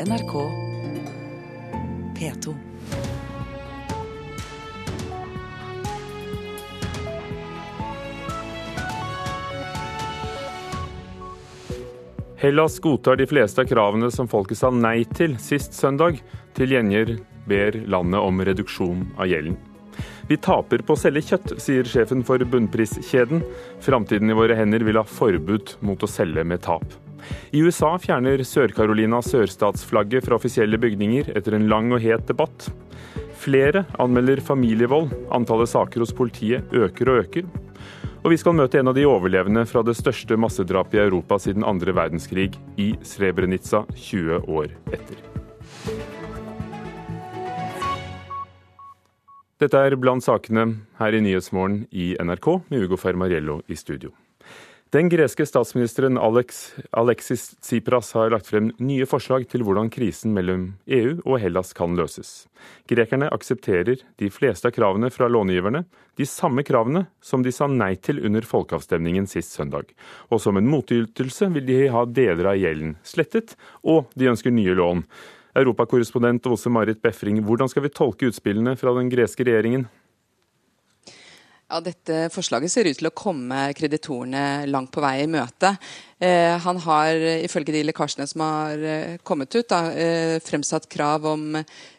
NRK P2. Hellas godtar de fleste av kravene som folket sa nei til sist søndag. Til gjengjeld ber landet om reduksjon av gjelden. Vi taper på å selge kjøtt, sier sjefen for bunnpriskjeden. Framtiden i våre hender vil ha forbud mot å selge med tap. I USA fjerner Sør-Carolina sørstatsflagget fra offisielle bygninger etter en lang og het debatt. Flere anmelder familievold. Antallet saker hos politiet øker og øker. Og vi skal møte en av de overlevende fra det største massedrapet i Europa siden andre verdenskrig, i Srebrenica 20 år etter. Dette er blant sakene her i Nyhetsmorgen i NRK, med Ugo Fermariello i studio. Den greske statsministeren Alex, Alexis Tsipras har lagt frem nye forslag til hvordan krisen mellom EU og Hellas kan løses. Grekerne aksepterer de fleste av kravene fra långiverne, de samme kravene som de sa nei til under folkeavstemningen sist søndag. Og som en motytelse vil de ha deler av gjelden slettet, og de ønsker nye lån. Europakorrespondent Åse Marit Befring, hvordan skal vi tolke utspillene fra den greske regjeringen? Ja, Dette forslaget ser ut til å komme kreditorene langt på vei i møte. Eh, han har ifølge de lekkasjene som har eh, kommet ut, da, eh, fremsatt krav om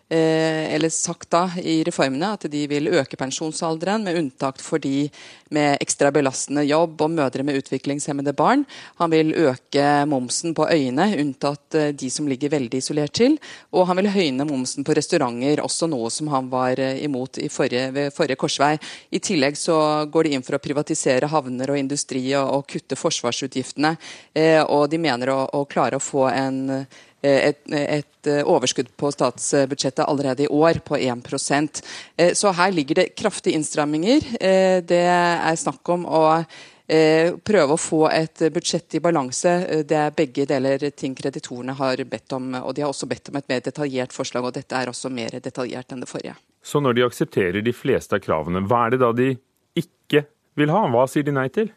eller sagt da i reformene at de vil øke pensjonsalderen, med unntak for de med ekstra belastende jobb og mødre med utviklingshemmede barn. Han vil øke momsen på øyene, unntatt eh, de som ligger veldig isolert til. Og han vil høyne momsen på restauranter, også noe som han var eh, imot forrige, ved forrige korsvei. I tillegg så går de inn for å privatisere havner og industri og, og kutte forsvarsutgiftene. Eh, og de mener å, å klare å få en Eh, et, et, eh, overskudd på statsbudsjettet allerede i år på 1 eh, Så her ligger det kraftige innstramminger. Det er snakk om å prøve å få et budsjett i balanse. Det er begge deler ting kreditorene har bedt om. Og de har også bedt om et mer detaljert forslag, og dette er også mer detaljert enn det forrige. Så når de aksepterer de fleste av kravene, hva er det da de ikke vil ha? Hva sier de nei til?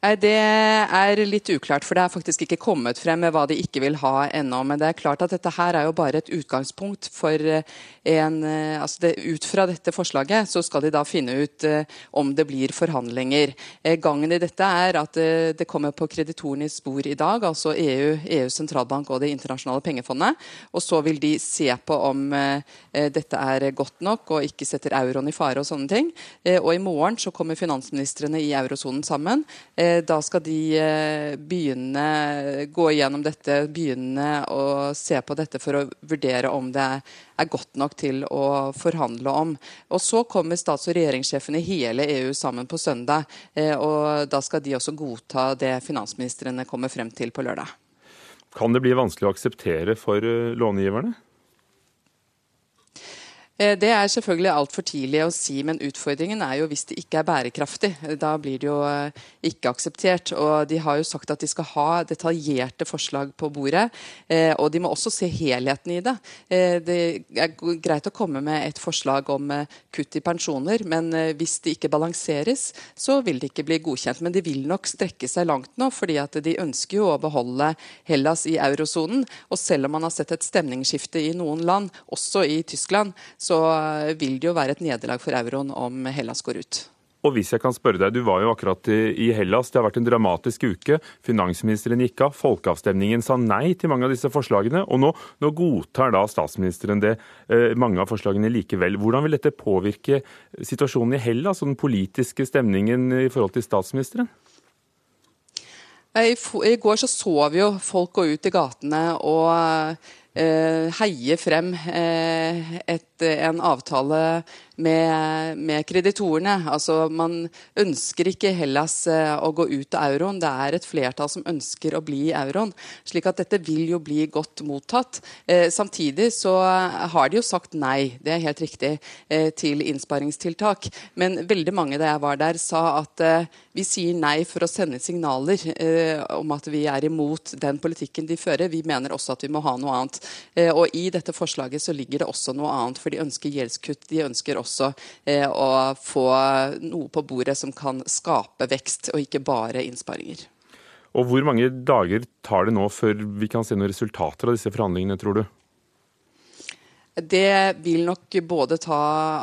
Det er litt uklart, for det er faktisk ikke kommet frem med hva de ikke vil ha ennå. Men det er klart at dette her er jo bare et utgangspunkt for eh, en eh, altså det, Ut fra dette forslaget så skal de da finne ut uh, om det blir forhandlinger. Gangen i dette er at det kommer på kreditorenes spor i dag, altså EU, EUs sentralbank og Det internasjonale pengefondet. Og så vil de se på om dette er godt nok og ikke setter euroen i fare og sånne ting. og i morgen så kommer finansministrene i eurosonen sammen. Eh, da skal de eh, begynne gå igjennom dette, begynne å se på dette for å vurdere om det er godt nok til å forhandle om. Og Så kommer stats- og regjeringssjefene i hele EU sammen på søndag. Eh, og Da skal de også godta det finansministrene kommer frem til på lørdag. Kan det bli vanskelig å akseptere for långiverne? Eh, det er selvfølgelig altfor tidlig å si, men utfordringen er jo hvis det ikke er bærekraftig. Da blir det jo eh, ikke akseptert. Og de har jo sagt at de skal ha detaljerte forslag på bordet. Eh, og de må også se helheten i det. Det er greit å komme med et forslag om kutt i pensjoner, men hvis det ikke balanseres, så vil det ikke bli godkjent. Men de vil nok strekke seg langt nå, fordi at de ønsker jo å beholde Hellas i eurosonen. Og selv om man har sett et stemningsskifte i noen land, også i Tyskland, vil det jo være et nederlag for euroen om Hellas går ut. Og hvis jeg kan spørre deg, Du var jo akkurat i Hellas. Det har vært en dramatisk uke. Finansministeren gikk av. Folkeavstemningen sa nei til mange av disse forslagene. Og nå, nå godtar da statsministeren det, eh, mange av forslagene likevel. Hvordan vil dette påvirke situasjonen i Hellas og den politiske stemningen i forhold til statsministeren? I, går så så vi jo folk gå ut i gatene og heie frem eh, et, en avtale med, med, kreditorene. Altså, man ønsker ikke Hellas eh, å gå ut av euroen. Det er et flertall som ønsker å bli i euroen. slik at dette vil jo bli godt mottatt. Eh, samtidig så har de jo sagt nei, det er helt riktig, eh, til innsparingstiltak. Men veldig mange da jeg var der, sa at eh, vi sier nei for å sende signaler eh, om at vi er imot den politikken de fører. Vi mener også at vi må ha noe annet. Eh, og i dette forslaget så ligger det også noe annet, for de ønsker gjeldskutt. De ønsker også også eh, å få noe på bordet som kan skape vekst, og ikke bare innsparinger. Og Hvor mange dager tar det nå før vi kan se noen resultater av disse forhandlingene, tror du? Det vil nok både ta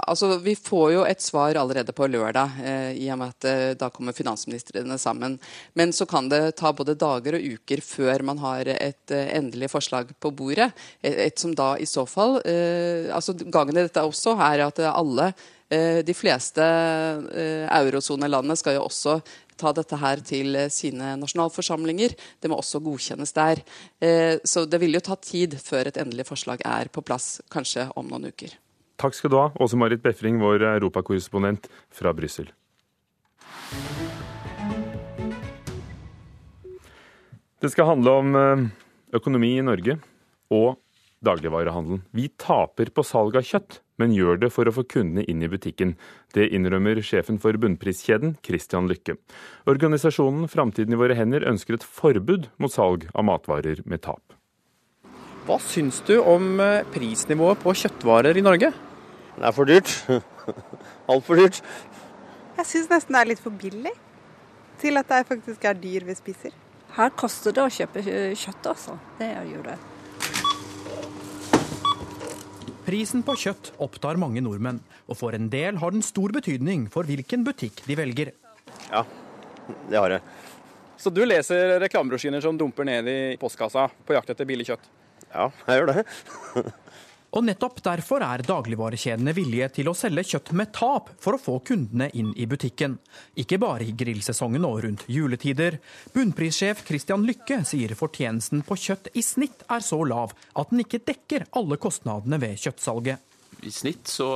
Altså, vi får jo et svar allerede på lørdag, eh, i og med at eh, da kommer finansministrene sammen. Men så kan det ta både dager og uker før man har et eh, endelig forslag på bordet. Et, et som da i så fall eh, Altså, gangen i dette også er at alle de fleste eh, eurosonelandene skal jo også ta dette her til eh, sine nasjonalforsamlinger. Det må også godkjennes der. Eh, så det vil jo ta tid før et endelig forslag er på plass, kanskje om noen uker. Takk skal du ha, Åse Marit Befring, vår europakorrespondent fra Brussel. Det skal handle om eh, økonomi i Norge og dagligvarehandelen. Vi taper på salg av kjøtt, men gjør det for å få kundene inn i butikken. Det innrømmer sjefen for bunnpriskjeden, Christian Lykke. Organisasjonen Framtiden i våre hender ønsker et forbud mot salg av matvarer med tap. Hva syns du om eh, prisnivået på kjøttvarer i Norge? Det er for dyrt. Altfor dyrt. Jeg syns nesten det er litt for billig til at det faktisk er dyr vi spiser. Her koster det å kjøpe kjøtt, altså. Det gjør det. Prisen på kjøtt opptar mange nordmenn, og for en del har den stor betydning for hvilken butikk de velger. Ja, det har jeg. Så du leser reklamebrosjyrer som dumper ned i postkassa på jakt etter billig kjøtt? Ja, jeg gjør det. Og nettopp derfor er dagligvarekjedene villige til å selge kjøtt med tap for å få kundene inn i butikken. Ikke bare i grillsesongen og rundt juletider. Bunnprissjef Christian Lykke sier fortjenesten på kjøtt i snitt er så lav at den ikke dekker alle kostnadene ved kjøttsalget. I snitt så,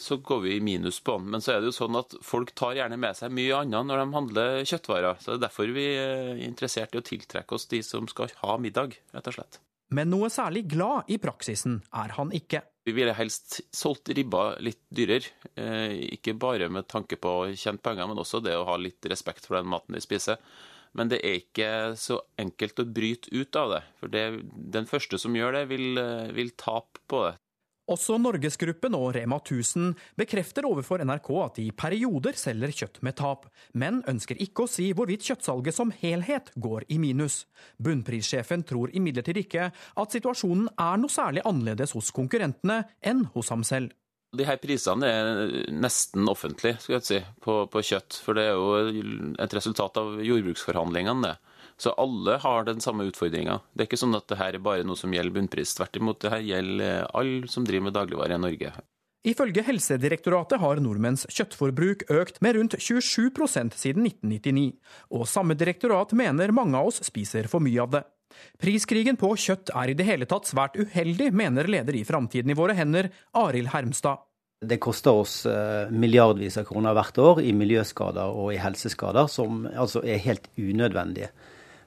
så, går vi i minus på den, men så er det jo sånn at folk tar gjerne med seg mye annet når de handler kjøttvarer. Så det er derfor vi er interessert i å tiltrekke oss de som skal ha middag, rett og slett. Men noe særlig glad i praksisen er han ikke. Vi ville helst solgt ribba litt dyrere. Eh, ikke bare med tanke på å tjene penger, men også det å ha litt respekt for den maten vi spiser. Men det er ikke så enkelt å bryte ut av det. For det, den første som gjør det, vil, eh, vil tape på det. Også Norgesgruppen og Rema 1000 bekrefter overfor NRK at de i perioder selger kjøtt med tap, men ønsker ikke å si hvorvidt kjøttsalget som helhet går i minus. Bunnprissjefen tror imidlertid ikke at situasjonen er noe særlig annerledes hos konkurrentene enn hos ham selv. De her prisene er nesten offentlige skal jeg si, på, på kjøtt, for det er jo et resultat av jordbruksforhandlingene. det. Så alle har den samme utfordringa. Det er ikke sånn at det her er bare noe som gjelder bunnpris. Tvert imot, det her gjelder alle som driver med dagligvarer i Norge. Ifølge Helsedirektoratet har nordmenns kjøttforbruk økt med rundt 27% siden 1999, og samme direktorat mener mange av oss spiser for mye av det. Priskrigen på kjøtt er i det hele tatt svært uheldig, mener leder i Framtiden i våre hender, Arild Hermstad. Det koster oss eh, milliardvis av kroner hvert år i miljøskader og i helseskader, som altså er helt unødvendige.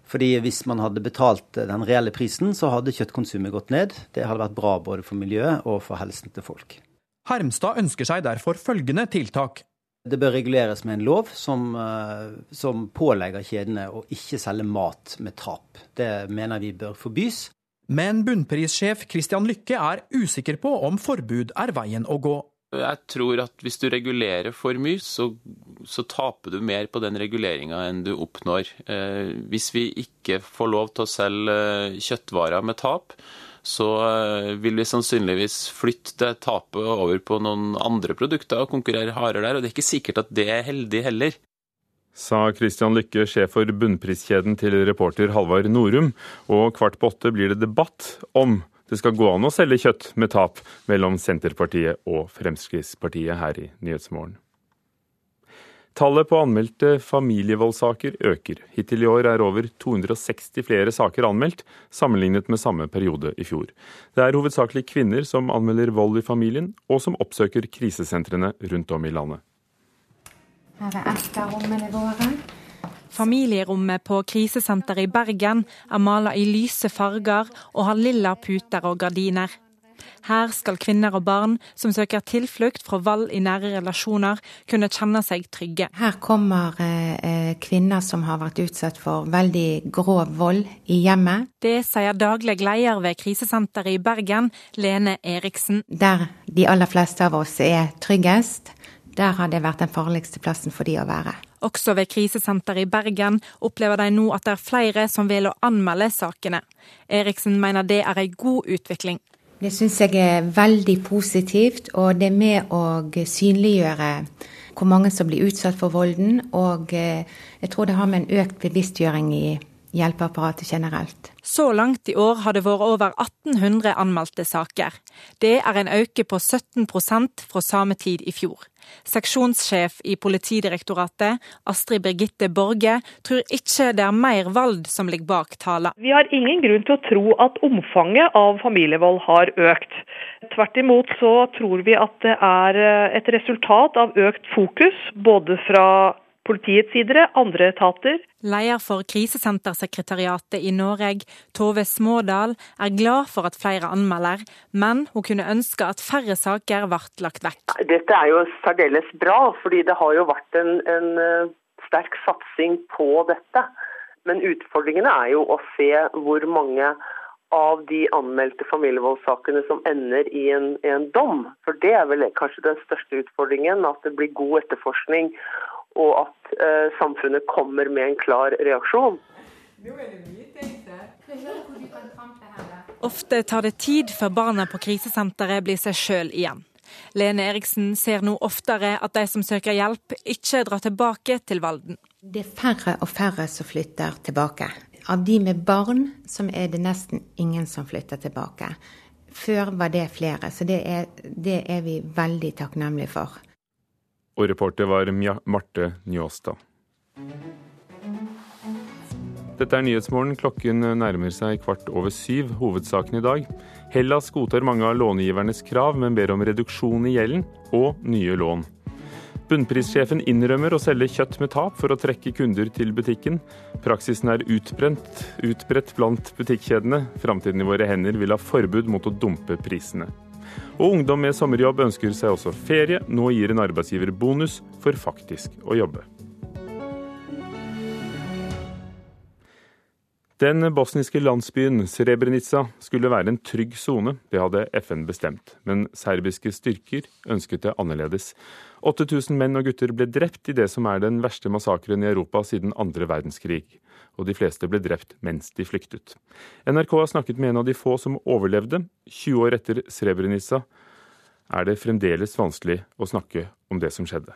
Fordi hvis man hadde betalt den reelle prisen, så hadde kjøttkonsumet gått ned. Det hadde vært bra både for miljøet og for helsen til folk. Hermstad ønsker seg derfor følgende tiltak. Det bør reguleres med en lov som, eh, som pålegger kjedene å ikke selge mat med tap. Det mener vi bør forbys. Men bunnprissjef Christian Lykke er usikker på om forbud er veien å gå. Jeg tror at hvis du regulerer for mye, så, så taper du mer på den reguleringa enn du oppnår. Eh, hvis vi ikke får lov til å selge eh, kjøttvarer med tap, så eh, vil vi sannsynligvis flytte det tapet over på noen andre produkter og konkurrere hardere der. Og det er ikke sikkert at det er heldig heller. Sa Christian Lykke, sjef for bunnpriskjeden til reporter Halvard Norum. Og kvart på åtte blir det debatt om det skal gå an å selge kjøtt med tap mellom Senterpartiet og Fremskrittspartiet her i Nyhetsmorgen. Tallet på anmeldte familievoldssaker øker. Hittil i år er over 260 flere saker anmeldt, sammenlignet med samme periode i fjor. Det er hovedsakelig kvinner som anmelder vold i familien, og som oppsøker krisesentrene rundt om i landet. Her er Esta-rommene våre. Familierommet på krisesenteret i Bergen er malet i lyse farger og har lilla puter og gardiner. Her skal kvinner og barn som søker tilflukt fra vold i nære relasjoner, kunne kjenne seg trygge. Her kommer eh, kvinner som har vært utsatt for veldig grov vold i hjemmet. Det sier daglig leder ved krisesenteret i Bergen, Lene Eriksen. Der de aller fleste av oss er tryggest, der har det vært den farligste plassen for de å være. Også ved krisesenteret i Bergen opplever de nå at det er flere som vil å anmelde sakene. Eriksen mener det er en god utvikling. Det syns jeg er veldig positivt, og det er med å synliggjøre hvor mange som blir utsatt for volden. Og eh, jeg tror det har med en økt bevisstgjøring i hjelpeapparatet generelt. Så langt i år har det vært over 1800 anmeldte saker. Det er en økning på 17% fra samme tid i fjor. Seksjonssjef i Politidirektoratet, Astrid Birgitte Borge, tror ikke det er mer vold som ligger bak tallene. Vi har ingen grunn til å tro at omfanget av familievold har økt. Tvert imot så tror vi at det er et resultat av økt fokus både fra politiets side, andre etater. Leder for Krisesentersekretariatet i Norge, Tove Smådal, er glad for at flere anmelder, men hun kunne ønske at færre saker ble lagt vekk. Dette er jo særdeles bra, fordi det har jo vært en, en eh, sterk satsing på dette. Men utfordringene er jo å se hvor mange av de anmeldte familievoldssakene som ender i en, en, dom. For det er vel kanskje den største utfordringen, at det blir god etterforskning og at eh, samfunnet kommer med en klar reaksjon. Ofte tar det tid før barna på krisesenteret blir seg sjøl igjen. Lene Eriksen ser nå oftere at de som søker hjelp, ikke drar tilbake til Valden. Det er færre og færre som flytter tilbake. Av de med barn, som er det nesten ingen som flytter tilbake. Før var det flere, så det er, det er vi veldig takknemlige for. Og reporter var Marte Njåstad. Dette er Nyhetsmorgen. Klokken nærmer seg kvart over syv. Hovedsaken i dag. Hellas godtar mange av långivernes krav, men ber om reduksjon i gjelden og nye lån. Bunnprissjefen innrømmer å selge kjøtt med tap for å trekke kunder til butikken. Praksisen er utbrent, utbredt blant butikkjedene. Framtiden i våre hender vil ha forbud mot å dumpe prisene. Og ungdom med sommerjobb ønsker seg også ferie. Nå gir en arbeidsgiver bonus for faktisk å jobbe. Den bosniske landsbyen Srebrenica skulle være en trygg sone. Det hadde FN bestemt. Men serbiske styrker ønsket det annerledes. 8000 menn og gutter ble drept i det som er den verste massakren i Europa siden andre verdenskrig og de fleste ble drept mens de flyktet. NRK har snakket med en av de få som overlevde. 20 år etter Srebrenica er det fremdeles vanskelig å snakke om det som skjedde.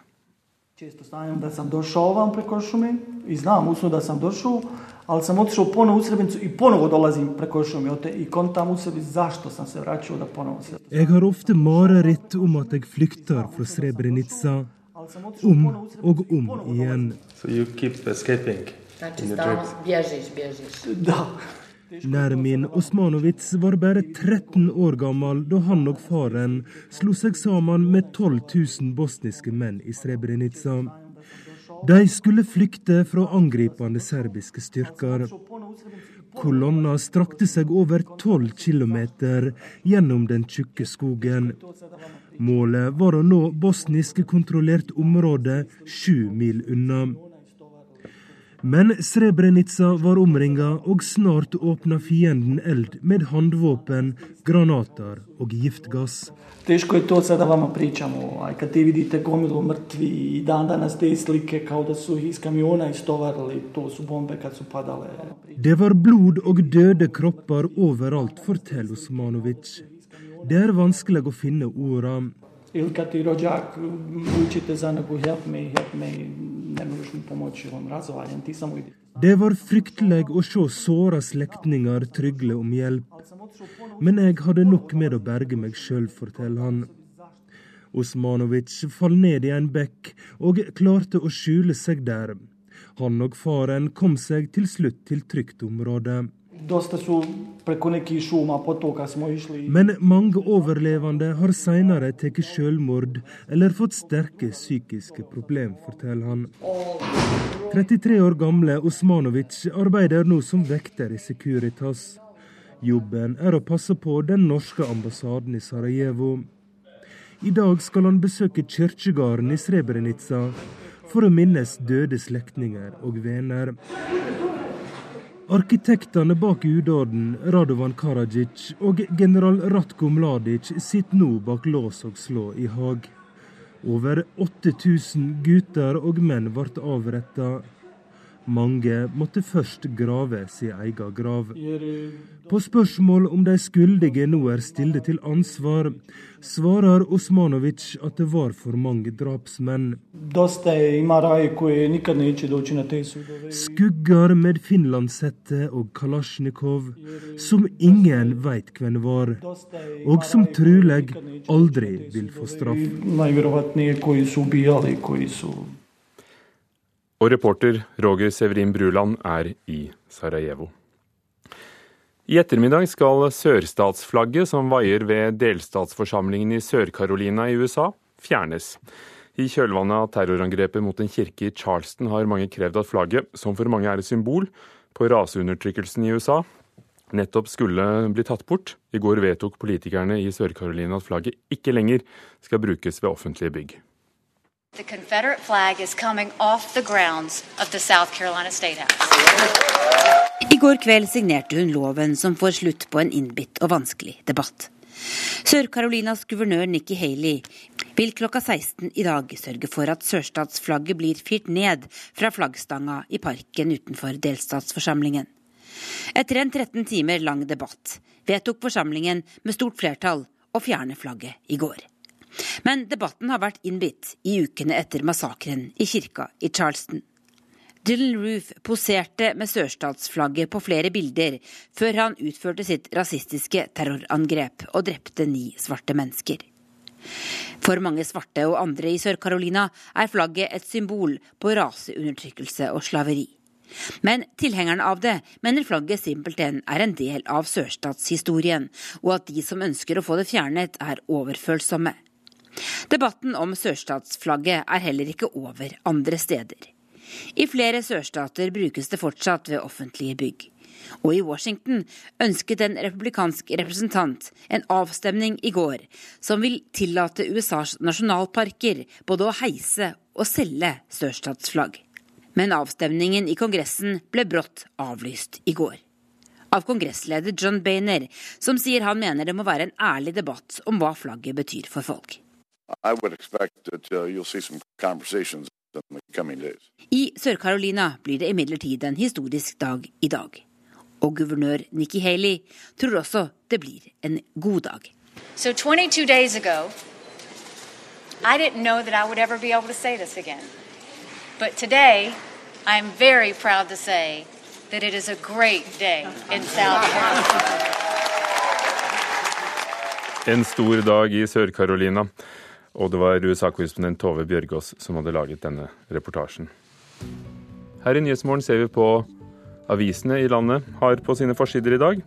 Često stavim da sam došao ovam preko šume i znam usno da sam došao, ali sam otišao ponovo u Srebrenicu i ponovo dolazim preko šume i kontam u sebi zašto sam se vraćao da ponovo se... Jeg har ofte mareritt om at jeg flykter fra Srebrenica, om og om igjen. So you keep escaping. Znači stalno bježiš, bježiš. Da. Nermin Osmanovic var bare 13 år gammel da han og faren slo seg sammen med 12 000 bosniske menn i Srebrenica. De skulle flykte fra angripende serbiske styrker. Kolonna strakte seg over 12 km gjennom den tjukke skogen. Målet var å nå bosnisk kontrollert område sju mil unna. Men Srebrenica var omringa, og snart åpna fienden eld med håndvåpen, granater og giftgass. Teško je to sada vama pričamo, a kad ti vidite gomilu mrtvi i dan danas te slike kao da su iz kamiona istovarili, to su bombe kad su padale. Det var blod og døde kropper overalt, forteller Osmanovic. Det er vanskelig å finne ordene. Ili kad ti rođak učite za neku help me, help me, ne možeš mi pomoći, on razvaljen, ti samo idi. Det var fryktelig å se såra slektninger trygle om hjelp. Men jeg hadde nok med å berge meg sjøl, forteller han. Osmanovic falt ned i en bekk og klarte å skjule seg der. Han og faren kom seg til slutt til trygt område. Men mange overlevende har senere tatt selvmord eller fått sterke psykiske problemer, forteller han. 33 år gamle Osmanovic arbeider nå som vekter i Securitas. Jobben er å passe på den norske ambassaden i Sarajevo. I dag skal han besøke kirkegården i Srebrenica for å minnes døde slektninger og venner. Arkitektene bak udåden, Radovan Karadzic og general Ratko Mladic, sitter nå bak lås og slå i Haag. Over 8000 gutter og menn ble avretta. Mange måtte først grave sin egen grav. På spørsmål om de skyldige nå er stilt til ansvar, svarer Osmanovic at det var for mange drapsmenn. Skugger med finlandshette og kalasjnikov, som ingen veit hvem var, og som trolig aldri vil få straff. Og reporter Roger Severin Bruland er i Sarajevo. I ettermiddag skal sørstatsflagget som vaier ved delstatsforsamlingen i Sør-Carolina i USA, fjernes. I kjølvannet av terrorangrepet mot en kirke i Charleston har mange krevd at flagget, som for mange er et symbol på raseundertrykkelsen i USA, nettopp skulle bli tatt bort. I går vedtok politikerne i Sør-Carolina at flagget ikke lenger skal brukes ved offentlige bygg. The Confederate flag is coming off the grounds of the South Carolina State House. I går kveld signerte hun loven som får slutt på en innbitt og vanskelig debatt. Sør-Carolinas guvernør Nikki Haley vil klokka 16 i dag sørge for at sørstatsflagget blir fyrt ned fra flaggstanga i parken utenfor delstatsforsamlingen. Etter en 13 timer lang debatt vedtok forsamlingen med stort flertall å fjerne flagget i går. Men debatten har vært innbitt i ukene etter massakren i kirka i Charleston. Dylan Roof poserte med sørstatsflagget på flere bilder før han utførte sitt rasistiske terrorangrep og drepte ni svarte mennesker. For mange svarte og andre i Sør-Carolina er flagget et symbol på raseundertrykkelse og slaveri. Men tilhengerne av det mener flagget simpelthen er en del av sørstatshistorien, og at de som ønsker å få det fjernet, er overfølsomme. Debatten om sørstatsflagget er heller ikke over andre steder. I flere sørstater brukes det fortsatt ved offentlige bygg. Og i Washington ønsket en republikansk representant en avstemning i går som vil tillate USAs nasjonalparker både å heise og selge sørstatsflagg. Men avstemningen i Kongressen ble brått avlyst i går. Av kongressleder John Boehner, som sier han mener det må være en ærlig debatt om hva flagget betyr for folk. I would expect that uh, you'll see some conversations in the coming days. I Sør-Carolina blir det imidlertid en historisk dag i dag. Og guvernør Nikki Haley tror også det blir en god dag. So 22 days ago, I didn't know that I would ever be able to say this again. But today, I'm very proud to say that it is a great day in South Carolina. En stor dag i Sør-Carolina. Og det var USA-korrespondent Tove Bjørgaas som hadde laget denne reportasjen. Her i Nyhetsmorgen ser vi på avisene i landet har på sine forsider i dag.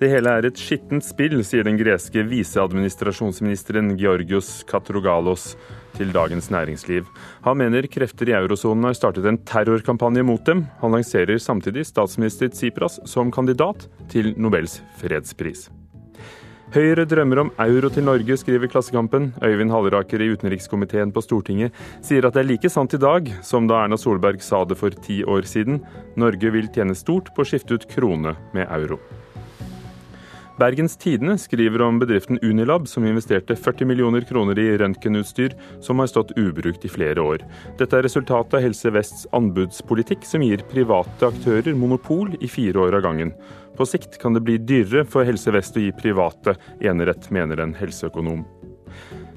Det hele er et skittent spill, sier den greske viseadministrasjonsministeren Georgios Katrogalos til Dagens Næringsliv. Han mener krefter i eurosonen har startet en terrorkampanje mot dem. Han lanserer samtidig statsminister Tsipras som kandidat til Nobels fredspris. Høyre drømmer om euro til Norge, skriver Klassekampen. Øyvind Halleraker i utenrikskomiteen på Stortinget sier at det er like sant i dag som da Erna Solberg sa det for ti år siden. Norge vil tjene stort på å skifte ut krone med euro. Bergens Tidende skriver om bedriften Unilab, som investerte 40 millioner kroner i røntgenutstyr som har stått ubrukt i flere år. Dette er resultatet av Helse Vests anbudspolitikk, som gir private aktører monopol i fire år av gangen. På sikt kan det bli dyrere for Helse Vest å gi private enerett, mener en helseøkonom.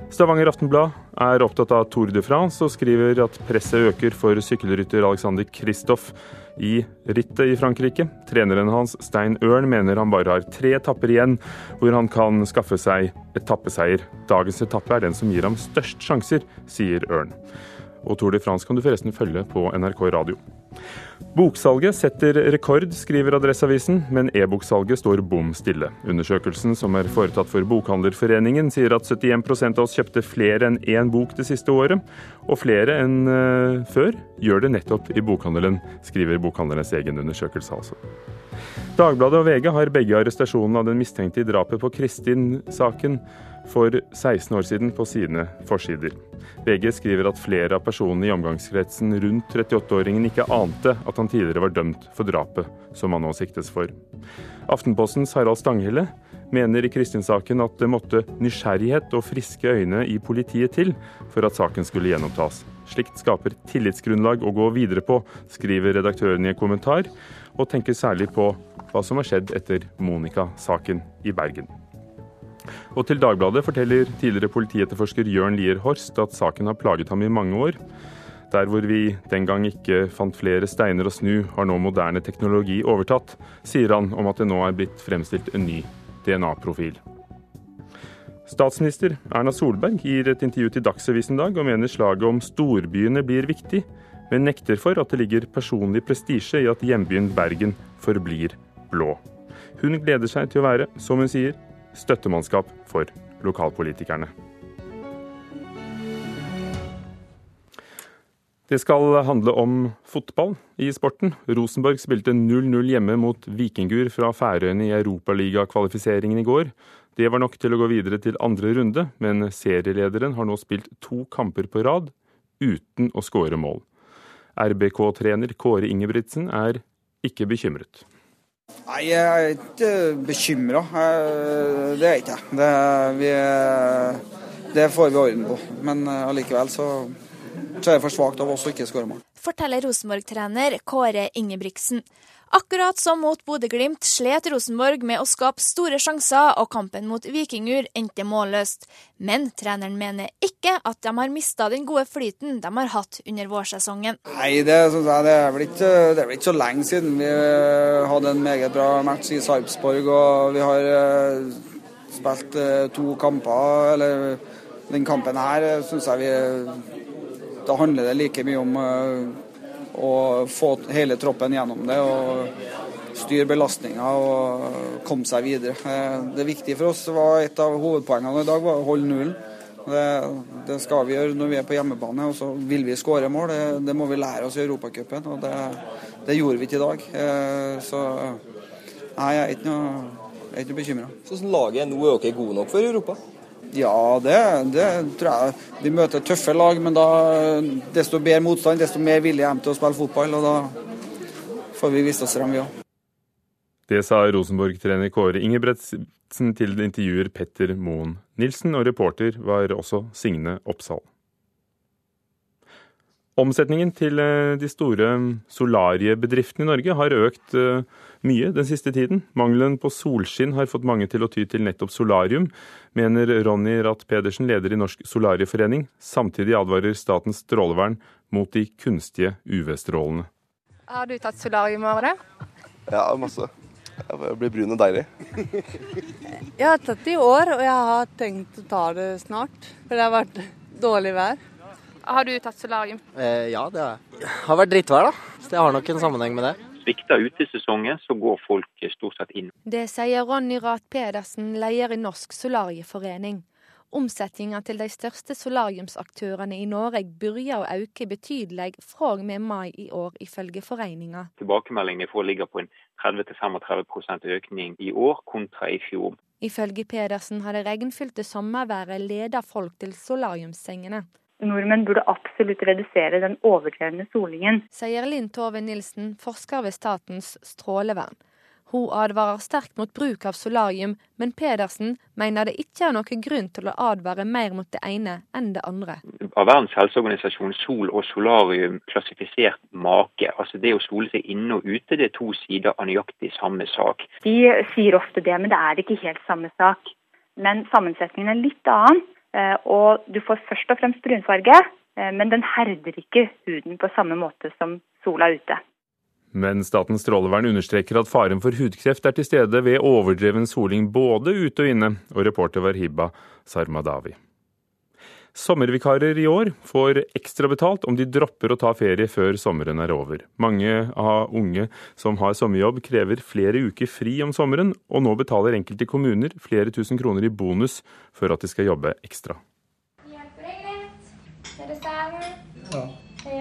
Stavanger Aftenblad er opptatt av Tour de France og skriver at presset øker for sykkelrytter Alexander Kristoff i rittet i Frankrike. Treneren hans, Stein Ørn, mener han bare har tre etapper igjen hvor han kan skaffe seg etappeseier. Dagens etappe er den som gir ham størst sjanser, sier Ørn. Og Tour de France kan du forresten følge på NRK radio. Boksalget setter rekord, skriver Adresseavisen, men e-boksalget står bom stille. Undersøkelsen som er foretatt for Bokhandlerforeningen sier at 71% av oss kjøpte flere enn én bok det siste året, og flere enn uh, før gjør det nettopp i bokhandelen, skriver bokhandlernes egen undersøkelse altså. Dagbladet og VG har begge arrestasjonen av den mistenkte i drapet på Kristin-saken for 16 år siden på sine forsider. VG skriver at flere av personene i omgangskretsen rundt 38-åringen ikke ante at han tidligere var dømt for drapet som han nå siktes for. Aftenpostens Harald Stanghelle mener i Kristin-saken at det måtte nysgjerrighet og friske øyne i politiet til for at saken skulle gjenopptas. Slikt skaper tillitsgrunnlag å gå videre på, skriver redaktøren i en kommentar, og tenker særlig på hva som har skjedd etter Monica-saken i Bergen. Og til Dagbladet forteller tidligere politietterforsker Jørn Lier Horst at saken har plaget ham i mange år. Der hvor vi den gang ikke fant flere steiner å snu, har nå moderne teknologi overtatt, sier han om at det nå er blitt fremstilt en ny DNA-profil. Statsminister Erna Solberg gir et intervju til Dagsavisen i dag og mener slaget om storbyene blir viktig, men nekter for at det ligger personlig prestisje i at hjembyen Bergen forblir blå. Hun gleder seg til å være, som hun sier, støttemannskap for lokalpolitikerne. Det skal handle om fotball i sporten. Rosenborg spilte 0-0 hjemme mot Vikingur fra Færøyene i Europaligakvalifiseringen i går. Det var nok til å gå videre til andre runde, men serielederen har nå spilt to kamper på rad uten å skåre mål. RBK-trener Kåre Ingebrigtsen er ikke bekymret. Nei, jeg er ikke bekymra. Det er jeg ikke. Det, vi, det får vi orden på. Men allikevel så så er det for svakt av oss å ikke skåre mål. Forteller Rosenborg-trener Kåre Ingebrigtsen. Akkurat som mot Bodø-Glimt slet Rosenborg med å skape store sjanser, og kampen mot Vikingur endte målløst. Men treneren mener ikke at de har mista den gode flyten de har hatt under vårsesongen. Nei, det, jeg, det, er vel ikke, det er vel ikke så lenge siden vi hadde en meget bra match i Sarpsborg, og vi har eh, spilt eh, to kamper. Eller den kampen her syns jeg vi da handler det like mye om å få hele troppen gjennom det og styre belastninga og komme seg videre. Det viktige for oss var et av hovedpoengene i dag, var å holde nullen. Det, det, skal vi gjøre når vi er på hjemmebane, og så vil vi skåre mål. Det, det, må vi lære oss i Europacupen, og det, det, gjorde vi ikke i dag. Så nei, jeg er ikke noe, jeg noe bekymra. Sånn laget er nå, er dere gode nok for Europa? Ja, det, det, tror jeg. Vi møter tøffe lag, men da desto bedre motstand, desto mer vilje er de til å spille fotball. og Da får vi vist oss frem, vi òg. Det sa Rosenborg-trener Kåre Ingebretsen til intervjuer Petter Moen Nilsen, og reporter var også Signe Oppsal. Omsetningen til eh, de store solariebedriftene i Norge har økt eh, mye den siste tiden. Mangelen på solskinn har fått mange til å ty til nettopp solarium, mener Ronny Ratt Pedersen, leder i Norsk Solarieforening. Samtidig advarer Statens strålevern mot de kunstige UV-strålene. Har du tatt solarium over det? Ja, masse. Jeg blir brun og deilig. jeg har tatt det i år, og jeg har tenkt å ta det snart. For det har vært dårlig vær. Har du tatt solarium? Eh, ja, det har jeg. Det har vært drittvær, da. Så det har nok en sammenheng med det. Svikter utesesongen, så går folk stort sett inn. Det sier Ronny Rath Pedersen, leder i Norsk Solarieforening. Omsetninga til de største solariumsaktørene i Norge begynner å øke betydelig fra og med mai i år, ifølge foreninga. Tilbakemeldingen får ligger på en 30-35 økning i år kontra i fjor. Ifølge Pedersen har det regnfylte sommerværet ledet folk til solariumssengene. Nordmenn burde absolutt redusere den overdrevne solingen. Sier Linn Tove Nilsen, forsker ved Statens strålevern. Hun advarer sterkt mot bruk av solarium, men Pedersen mener det ikke er noen grunn til å advare mer mot det ene enn det andre. Av Verdens helseorganisasjon sol og solarium klassifisert make. Altså Det å sole seg inne og ute, det er to sider av nøyaktig samme sak. De sier ofte det, men det er ikke helt samme sak. Men sammensetningen er litt annen. Eh, og du får først og fremst brunfarge, eh, men den herder ikke huden på samme måte som sola ute. Men Statens strålevern understreker at faren for hudkreft er til stede ved overdreven soling både ute og inne, og reporter var Hiba Sarmadawi. Sommervikarer i år får ekstra betalt om de dropper å ta ferie før sommeren er over. Mange av unge som har sommerjobb krever flere uker fri om sommeren, og nå betaler enkelte kommuner flere tusen kroner i bonus for at de skal jobbe ekstra.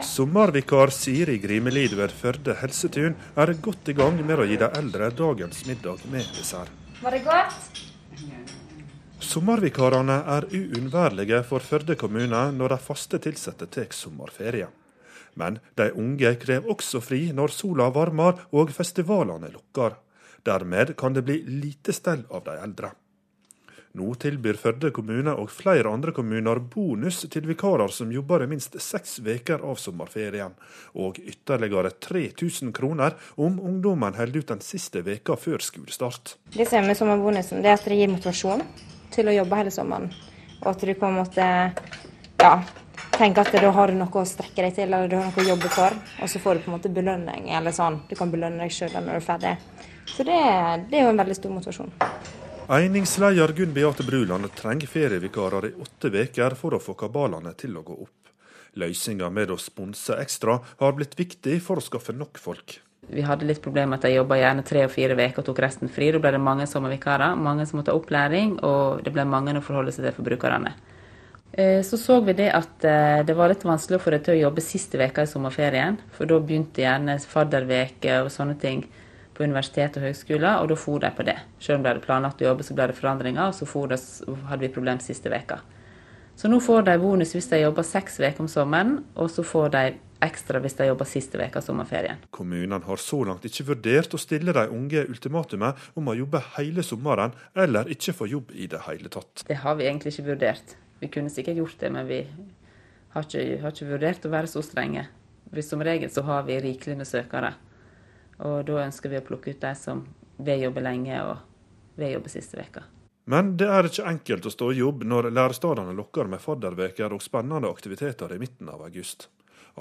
Sommervikar Siri Grimelid ved Førde helsetun er godt i gang med å gi de eldre dagens middag med dessert. Var det godt? Sommervikarene er uunnværlige for Førde kommune når de faste ansatte tar sommerferie. Men de unge krever også fri når sola varmer og festivalene lukker. Dermed kan det bli lite stell av de eldre. Nå tilbyr Førde kommune og flere andre kommuner bonus til vikarer som jobber i minst seks uker av sommerferien, og ytterligere 3000 kroner om ungdommen holder ut den siste veka før skolestart. Det som er med sommerbonusen, det er at det gir motivasjon til å jobbe hele sommeren. Og at du på en måte ja, tenker at da har du noe å strekke deg til, eller du har noe å jobbe for. Og så får du på en måte belønning, eller sånn. Du kan belønne deg sjøl når du er ferdig. Så det, det er jo en veldig stor motivasjon. Einingsleder Gunn Beate Bruland trenger ferievikarer i åtte uker for å få kabalene til å gå opp. Løsninga med å sponse ekstra har blitt viktig for å skaffe nok folk. Vi hadde litt problemer med at de jobba gjerne tre og fire uker og tok resten fri. Da ble det mange sommervikarer, mange som måtte ha opplæring, og det ble mange å forholde seg til for brukerne. Eh, så så vi det at eh, det var litt vanskelig å få det til å jobbe siste veka i sommerferien. For da begynte gjerne fadderveker og sånne ting på universitet og høgskoler, og da for de på det. Selv om de hadde planlagt å jobbe, så ble det forandringer, og så det, hadde vi problem siste veka. Så nå får de bonus hvis de jobber seks uker om sommeren, og så får de ekstra hvis de jobber siste veka sommerferien. Kommunene har så langt ikke vurdert å stille de unge ultimatumet om å jobbe hele sommeren, eller ikke få jobb i det hele tatt. Det har vi egentlig ikke vurdert. Vi kunne sikkert gjort det, men vi har ikke, har ikke vurdert å være så strenge. Som regel så har vi rikelig med søkere. Og da ønsker vi å plukke ut de som vil jobbe lenge og vil jobbe siste veka. Men det er ikke enkelt å stå i jobb når lærestedene lokker med fadderveker og spennende aktiviteter i midten av august.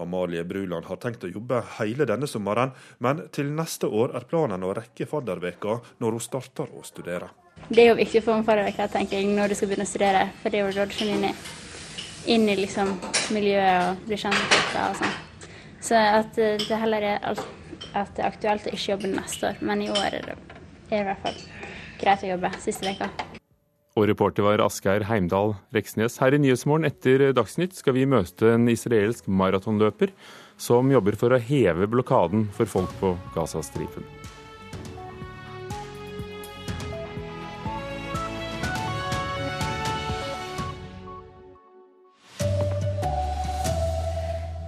Amalie Bruland har tenkt å jobbe hele denne sommeren, men til neste år er planen å rekke fadderveka når hun starter å studere. Det er jo viktig for en fadderveke tenker jeg, når du skal begynne å studere, for det er jo da du kommer inn i, inn i liksom, miljøet og blir kjent med folk og sånn. Så at det heller er at det er aktuelt å ikke jobbe neste år, men i år er det, er det i hvert fall greit å jobbe siste veka. Og reporter var Asgeir Heimdal Reksnes. Her i Nyhetsmorgen etter Dagsnytt skal vi møte en israelsk maratonløper som jobber for å heve blokaden for folk på Gazastripen.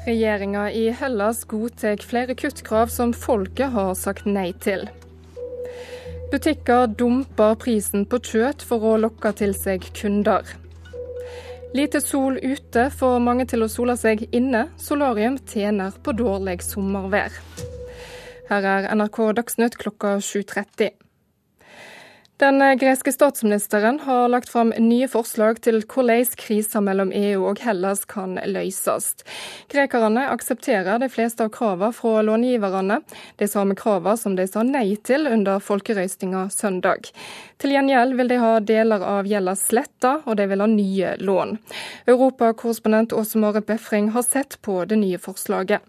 Regjeringa i Hellas godtar flere kuttkrav som folket har sagt nei til. Butikker dumper prisen på kjøtt for å lokke til seg kunder. Lite sol ute får mange til å sole seg inne. Solarium tjener på dårlig sommervær. Her er NRK Dagsnytt klokka 7.30. Den greske statsministeren har lagt fram nye forslag til hvordan krisa mellom EU og Hellas kan løses. Grekerne aksepterer de fleste av kravene fra långiverne, de samme kravene som de sa nei til under folkerøystinga søndag. Til gjengjeld vil de ha deler av gjelda sletta, og de vil ha nye lån. Europakorrespondent Åse Marit Befring har sett på det nye forslaget.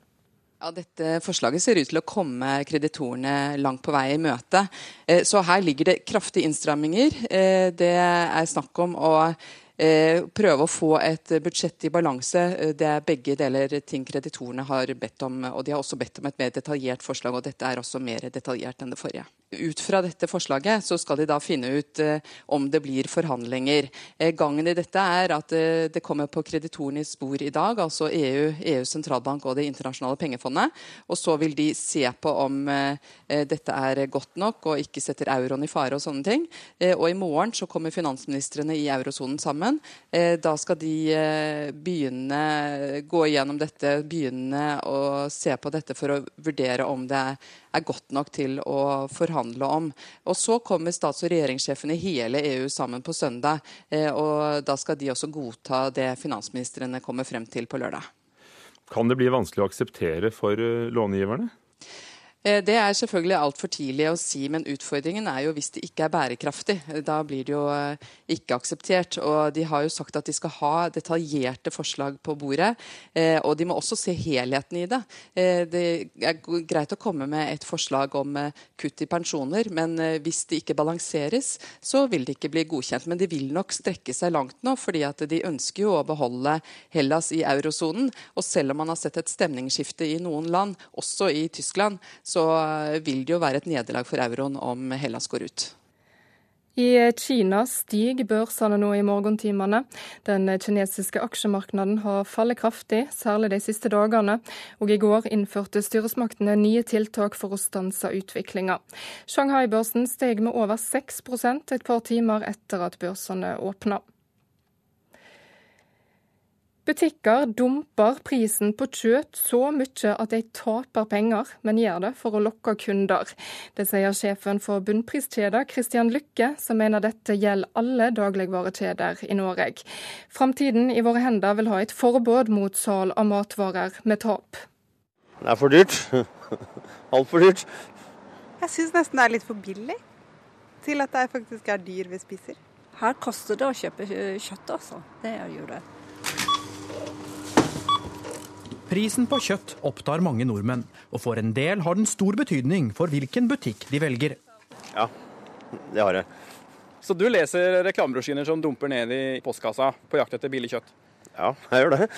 Ja, dette forslaget ser ut til å komme kreditorene langt på vei i møte. Eh, så her ligger det kraftige innstramminger. Eh, det er snakk om å eh, prøve å få et budsjett i balanse. Det er begge deler ting kreditorene har bedt om. Og de har også bedt om et mer detaljert forslag, og dette er også mer detaljert enn det forrige. Ut fra dette forslaget så skal de da finne ut eh, om det blir forhandlinger. Eh, gangen i dette er at eh, det kommer på kreditorenes spor i dag, altså EU, EUs sentralbank og Det internasjonale pengefondet. Og så vil de se på om eh, eh, dette er godt nok og ikke setter euroen i fare og sånne ting. Eh, og i morgen så kommer finansministrene i eurosonen sammen. da skal de begynne gå igjennom dette, begynne å se på dette for å vurdere om det er er godt nok til å forhandle om. Og Så kommer stats- og regjeringssjefene i hele EU sammen på søndag. Eh, og Da skal de også godta det finansministrene kommer frem til på lørdag. Kan det bli vanskelig å akseptere for eh, långiverne? Eh, det er selvfølgelig altfor tidlig å si, men utfordringen er jo hvis det ikke er bærekraftig. Da blir det jo eh, ikke akseptert. Og de har jo sagt at de skal ha detaljerte forslag på bordet. Eh, og de må også se helheten i det. Det er greit å komme med et forslag om kutt i pensjoner, men hvis det ikke balanseres, så vil det ikke bli godkjent. Men de vil nok strekke seg langt nå, fordi at de ønsker jo å beholde Hellas i eurosonen. Og selv om man har sett et stemningsskifte i noen land, også i Tyskland, så vil det jo være et nederlag for euroen om Hellas går ut. I Kina stiger børsene nå i morgentimene. Den kinesiske aksjemarkedet har fallet kraftig, særlig de siste dagene. Og i går innførte styresmaktene nye tiltak for å stanse utviklinga. Shanghai-børsen steg med over 6% et par timer etter at børsene åpna. Butikker dumper prisen på kjøtt så mye at de taper penger, men gjør det for å lokke kunder. Det sier sjefen for bunnpriskjeder, Christian Lykke, som mener dette gjelder alle dagligvarekjeder i Norge. Framtiden i våre hender vil ha et forbud mot salg av matvarer med tap. Det er for dyrt. Altfor dyrt. Jeg syns nesten det er litt for billig til at det faktisk er dyr vi spiser. Her koster det å kjøpe kjøtt, altså. Det gjør det. Prisen på kjøtt opptar mange nordmenn, og for en del har den stor betydning for hvilken butikk de velger. Ja, det har jeg. Så du leser reklamebrosjyrer som dumper ned i postkassa på jakt etter billig kjøtt? Ja, jeg gjør det.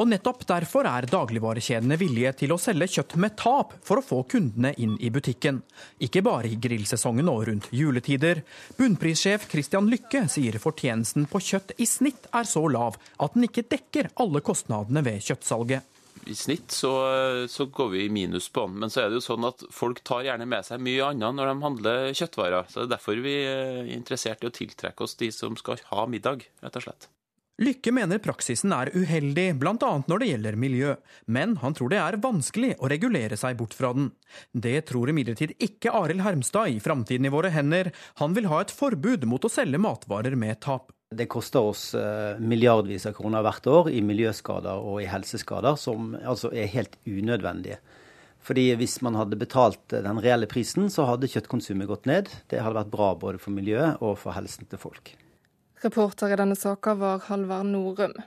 Og nettopp derfor er dagligvarekjedene villige til å selge kjøtt med tap for å få kundene inn i butikken. Ikke bare i grillsesongen og rundt juletider. Bunnprissjef Christian Lykke sier fortjenesten på kjøtt i snitt er så lav at den ikke dekker alle kostnadene ved kjøttsalget. I snitt så, så, går vi i minus på den, men så er det jo sånn at folk tar gjerne med seg mye annet når de handler kjøttvarer. Så det er derfor vi er interessert i å tiltrekke oss de som skal ha middag, rett og slett. Lykke mener praksisen er uheldig, bl.a. når det gjelder miljø, men han tror det er vanskelig å regulere seg bort fra den. Det tror imidlertid ikke Arild Hermstad i Framtiden i våre hender. Han vil ha et forbud mot å selge matvarer med tap. Det koster oss eh, milliardvis av kroner hvert år i miljøskader og i helseskader, som altså er helt unødvendige. Fordi Hvis man hadde betalt den reelle prisen, så hadde kjøttkonsumet gått ned. Det hadde vært bra både for miljøet og for helsen til folk. Reporter i denne saka var Halvard Norum.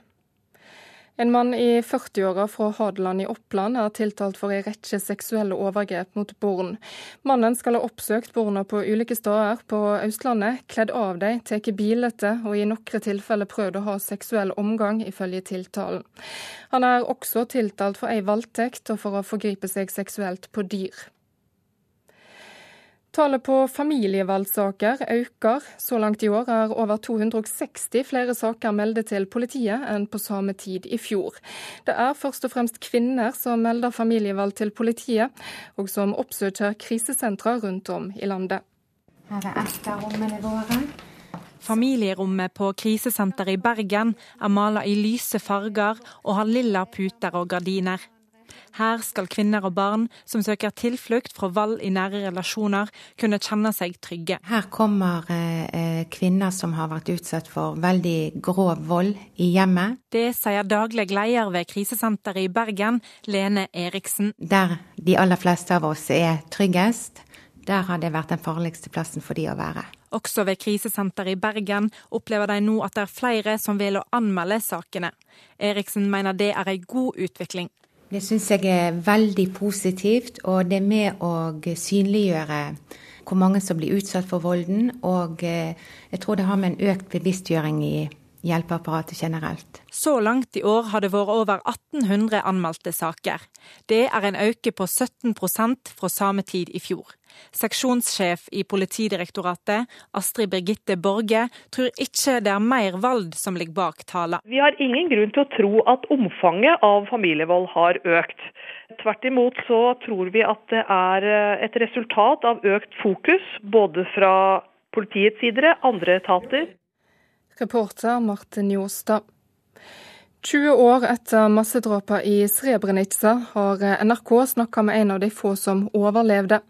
En mann i 40-åra fra Hadeland i Oppland er tiltalt for ei rekke seksuelle overgrep mot barn. Mannen skal ha oppsøkt barna på ulike steder på Østlandet, kledd av dem, tatt bilder og i noen tilfeller prøvd å ha seksuell omgang, ifølge tiltalen. Han er også tiltalt for ei voldtekt og for å forgripe seg seksuelt på dyr. Tallet på familievalgsaker øker. Så langt i år er over 260 flere saker meldt til politiet enn på samme tid i fjor. Det er først og fremst kvinner som melder familievalg til politiet, og som oppsøker krisesentre rundt om i landet. Her er Esta-rommene våre. Familierommet på krisesenteret i Bergen er malet i lyse farger og har lilla puter og gardiner. Her skal kvinner og barn som søker tilflukt fra vold i nære relasjoner, kunne kjenne seg trygge. Her kommer eh, kvinner som har vært utsatt for veldig grov vold i hjemmet. Det sier daglig leder ved krisesenteret i Bergen, Lene Eriksen. Der de aller fleste av oss er tryggest, der har det vært den farligste plassen for de å være. Også ved krisesenteret i Bergen opplever de nå at det er flere som vil å anmelde sakene. Eriksen mener det er en god utvikling. Det syns jeg er veldig positivt, og det er med å synliggjøre hvor mange som blir utsatt for volden. Og eh, jeg tror det har med en økt bevisstgjøring i hjelpeapparatet generelt. Så langt i år har det vært over 1800 anmeldte saker. Det er en økning på 17% fra samme tid i fjor. Seksjonssjef i Politidirektoratet, Astrid Birgitte Borge, tror ikke det er mer vold som ligger bak tallene. Vi har ingen grunn til å tro at omfanget av familievold har økt. Tvert imot så tror vi at det er eh, et resultat av økt fokus, både fra politiets side, andre etater. Reporter Martin Jostad. 20 år etter massedrapet i Srebrenica har NRK snakka med en av de få som overlevde.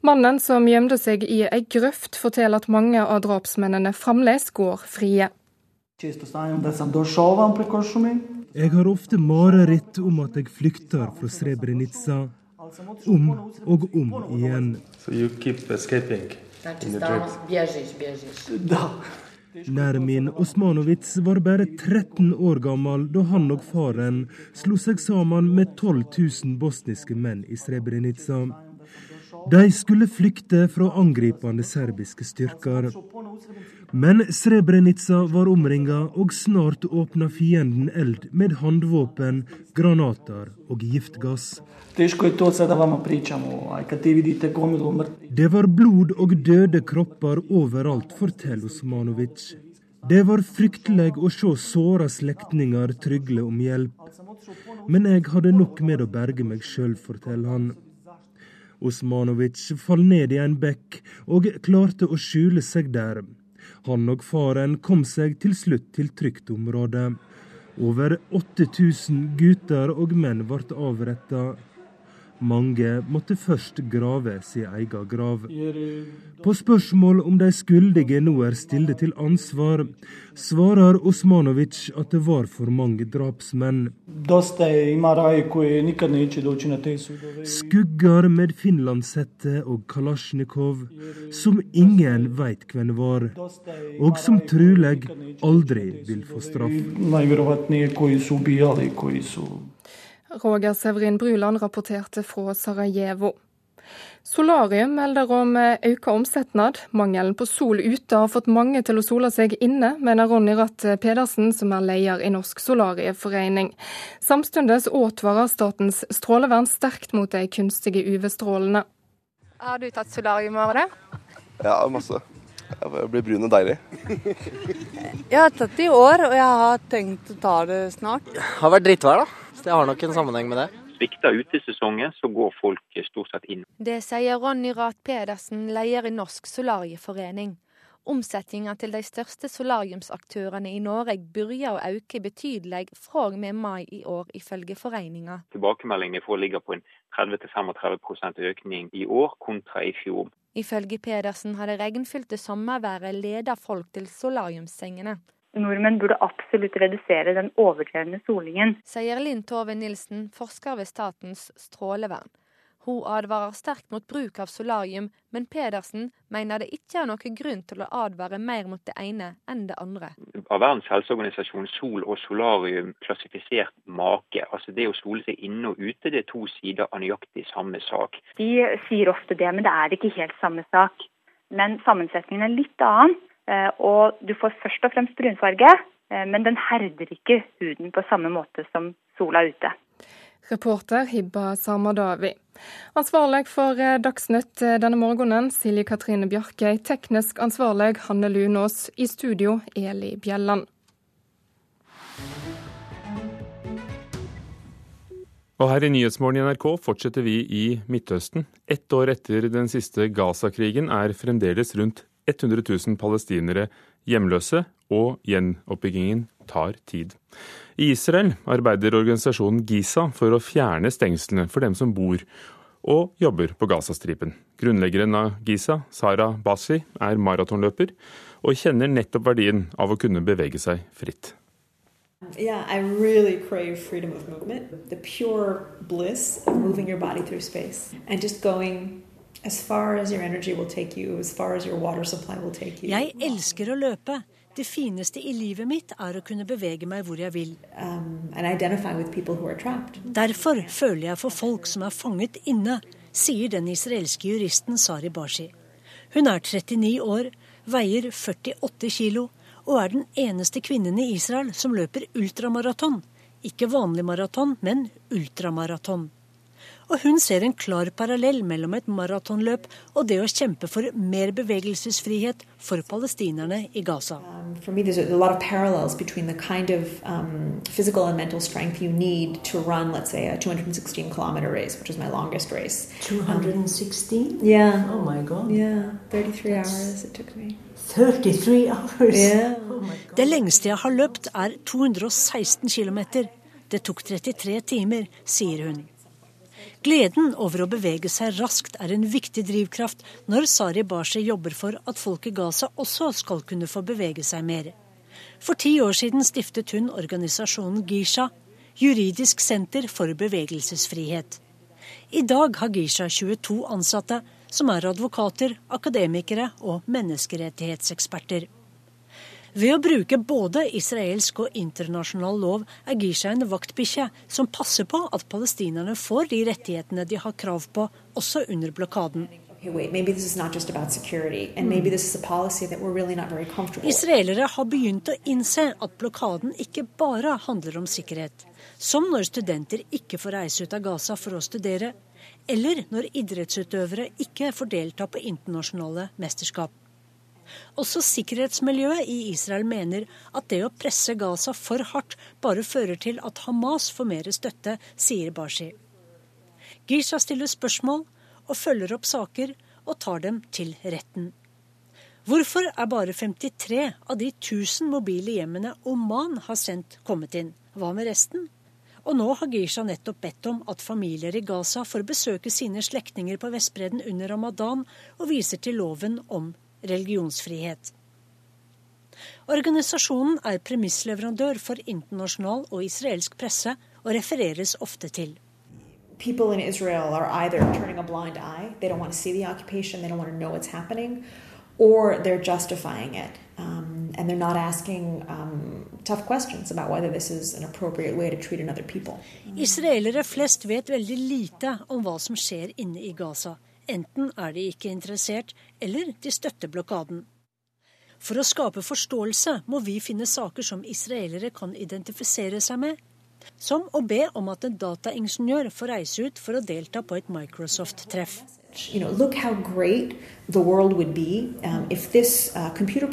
Mannen som gjemte seg i ei grøft, forteller at mange av drapsmennene fremdeles går frie. Jeg har ofte mareritt om at jeg flykter fra Srebrenica. Om og om igjen. So you keep escaping in the dreams. Nermin Osmanovic var bare 13 år gammel da han og faren slo seg sammen med 12 000 bosniske menn i Srebrenica. De skulle flykte fra angripende serbiske styrker. Men Srebrenica var omringa, og snart åpna fienden eld med håndvåpen, granater og giftgass. Det var blod og døde kropper overalt, forteller Osmanovic. Det var fryktelig å se såra slektninger trygle om hjelp. Men jeg hadde nok med å berge meg sjøl, forteller han. Osmanovic falt ned i en bekk og klarte å skjule seg der. Han og faren kom seg til slutt til trygt område. Over 8000 gutter og menn ble avretta. Mange måtte først grave sin egen grav. På spørsmål om de skyldige nå er stille til ansvar, svarer Osmanovic at det var for mange drapsmenn. Skugger med finlandshette og kalasjnikov, som ingen veit hvem var, og som truleg aldri vil få straff. Roger Severin Bruland rapporterte fra Sarajevo. Solarium melder om økt omsetnad. Mangelen på sol ute har fått mange til å sole seg inne, mener Ronny Ratt Pedersen, som er leder i Norsk Solarieforening. Samtidig advarer Statens strålevern sterkt mot de kunstige UV-strålene. Har du tatt solarium over det? Ja, masse. Jeg blir brun og deilig. jeg har tatt det i år, og jeg har tenkt å ta det snart. Det har vært drittvær, da. Det har nok en sammenheng med det. Svikter utesesongen, så går folk stort sett inn. Det sier Ronny Rath Pedersen, leder i Norsk Solarieforening. Omsetninga til de største solariumsaktørene i Norge begynner å øke betydelig fra og med mai i år, ifølge foreninga. Tilbakemeldingene får ligger på en 30-35 økning i år kontra i fjor. Ifølge Pedersen har det regnfylte sommerværet ledet folk til solariumssengene. Nordmenn burde absolutt redusere den overdrevne solingen. Sier Linn Tove Nilsen, forsker ved Statens strålevern. Hun advarer sterkt mot bruk av solarium, men Pedersen mener det ikke er noen grunn til å advare mer mot det ene enn det andre. Av Verdens helseorganisasjon sol og solarium klassifisert make. Altså det å sole seg inne og ute, det er to sider av nøyaktig samme sak. De sier ofte det, men det er ikke helt samme sak. Men sammensetningen er litt annen. Eh, og du får først og fremst brunfarge, eh, men den herder ikke huden på samme måte som sola ute. Reporter Hibba Samadawi. Ansvarlig for eh, Dagsnytt denne morgenen, Silje Katrine Bjarkøy. Teknisk ansvarlig, Hanne Lunås. I studio, Eli Bjelland. Og her i Nyhetsmorgen i NRK fortsetter vi i Midtøsten. Ett år etter den siste Gaza-krigen er fremdeles rundt 100 000 palestinere hjemløse, og gjenoppbyggingen tar tid. I Israel arbeider organisasjonen Giza for å fjerne stengslene for dem som bor og jobber på Gazastripen. Grunnleggeren av Giza, Sara Basi, er maratonløper og kjenner nettopp verdien av å kunne bevege seg fritt. Yeah, I really crave freedom of movement, the pure bliss of moving your body through space and just going jeg elsker å løpe. Det fineste i livet mitt er å kunne bevege meg hvor jeg vil. Um, Derfor føler jeg for folk som er fanget inne, sier den israelske juristen Sari Bashi. Hun er 39 år, veier 48 kilo og er den eneste kvinnen i Israel som løper ultramaraton. Ikke vanlig maraton, men ultramaraton og hun ser en klar parallell mellom et maratonløp og det å kjempe for mer bevegelsesfrihet for palestinerne i Gaza. Um, for meg er det mange paralleller mellom den kind of um, physical and mental strength you need to run, let's say, a 216 kilometer race, which is my longest race. 216? Um, yeah. Oh my god. Yeah, 33 That's... hours it took me. 33 hours? Yeah. Oh det lengste jeg har løpt, er 216 km. Det tok 33 timer, sier hun. Gleden over å bevege seg raskt er en viktig drivkraft når Sari Bashi jobber for at folk i Gaza også skal kunne få bevege seg mer. For ti år siden stiftet hun organisasjonen Gisha, juridisk senter for bevegelsesfrihet. I dag har Gisha 22 ansatte, som er advokater, akademikere og menneskerettighetseksperter. Ved å bruke både israelsk og internasjonal lov er Gisha en vaktbikkje som passer på at palestinerne får de rettighetene de har krav på, også under blokaden. Israelere har begynt å innse at blokaden ikke bare handler om sikkerhet. Som når studenter ikke får reise ut av Gaza for å studere, eller når idrettsutøvere ikke får delta på internasjonale mesterskap. Også sikkerhetsmiljøet i Israel mener at det å presse Gaza for hardt bare fører til at Hamas får mer støtte, sier Bashi. Gisha stiller spørsmål og følger opp saker og tar dem til retten. Hvorfor er bare 53 av de 1000 mobile hjemmene Oman har sendt, kommet inn? Hva med resten? Og nå har Gisha nettopp bedt om at familier i Gaza får besøke sine slektninger på Vestbredden under ramadan, og viser til loven om religionsfrihet. Organisasjonen er premissleverandør for internasjonal og israelsk presse, og refereres ofte til. People in Israel are either turning a blind eye, they don't want to see the occupation, they don't want to know what's happening, or they're justifying it. Um, and they're not asking um, tough questions about whether this is an appropriate way to treat another people. Israelere flest vet veldig lite om hva som skjer inne i Gaza. Enten er de ikke interessert, eller de støtter blokaden. For å skape forståelse må vi finne saker som israelere kan identifisere seg med. Som å be om at en dataingeniør får reise ut for å delta på et Microsoft-treff. You know, look how great the world would be um, if this uh, computer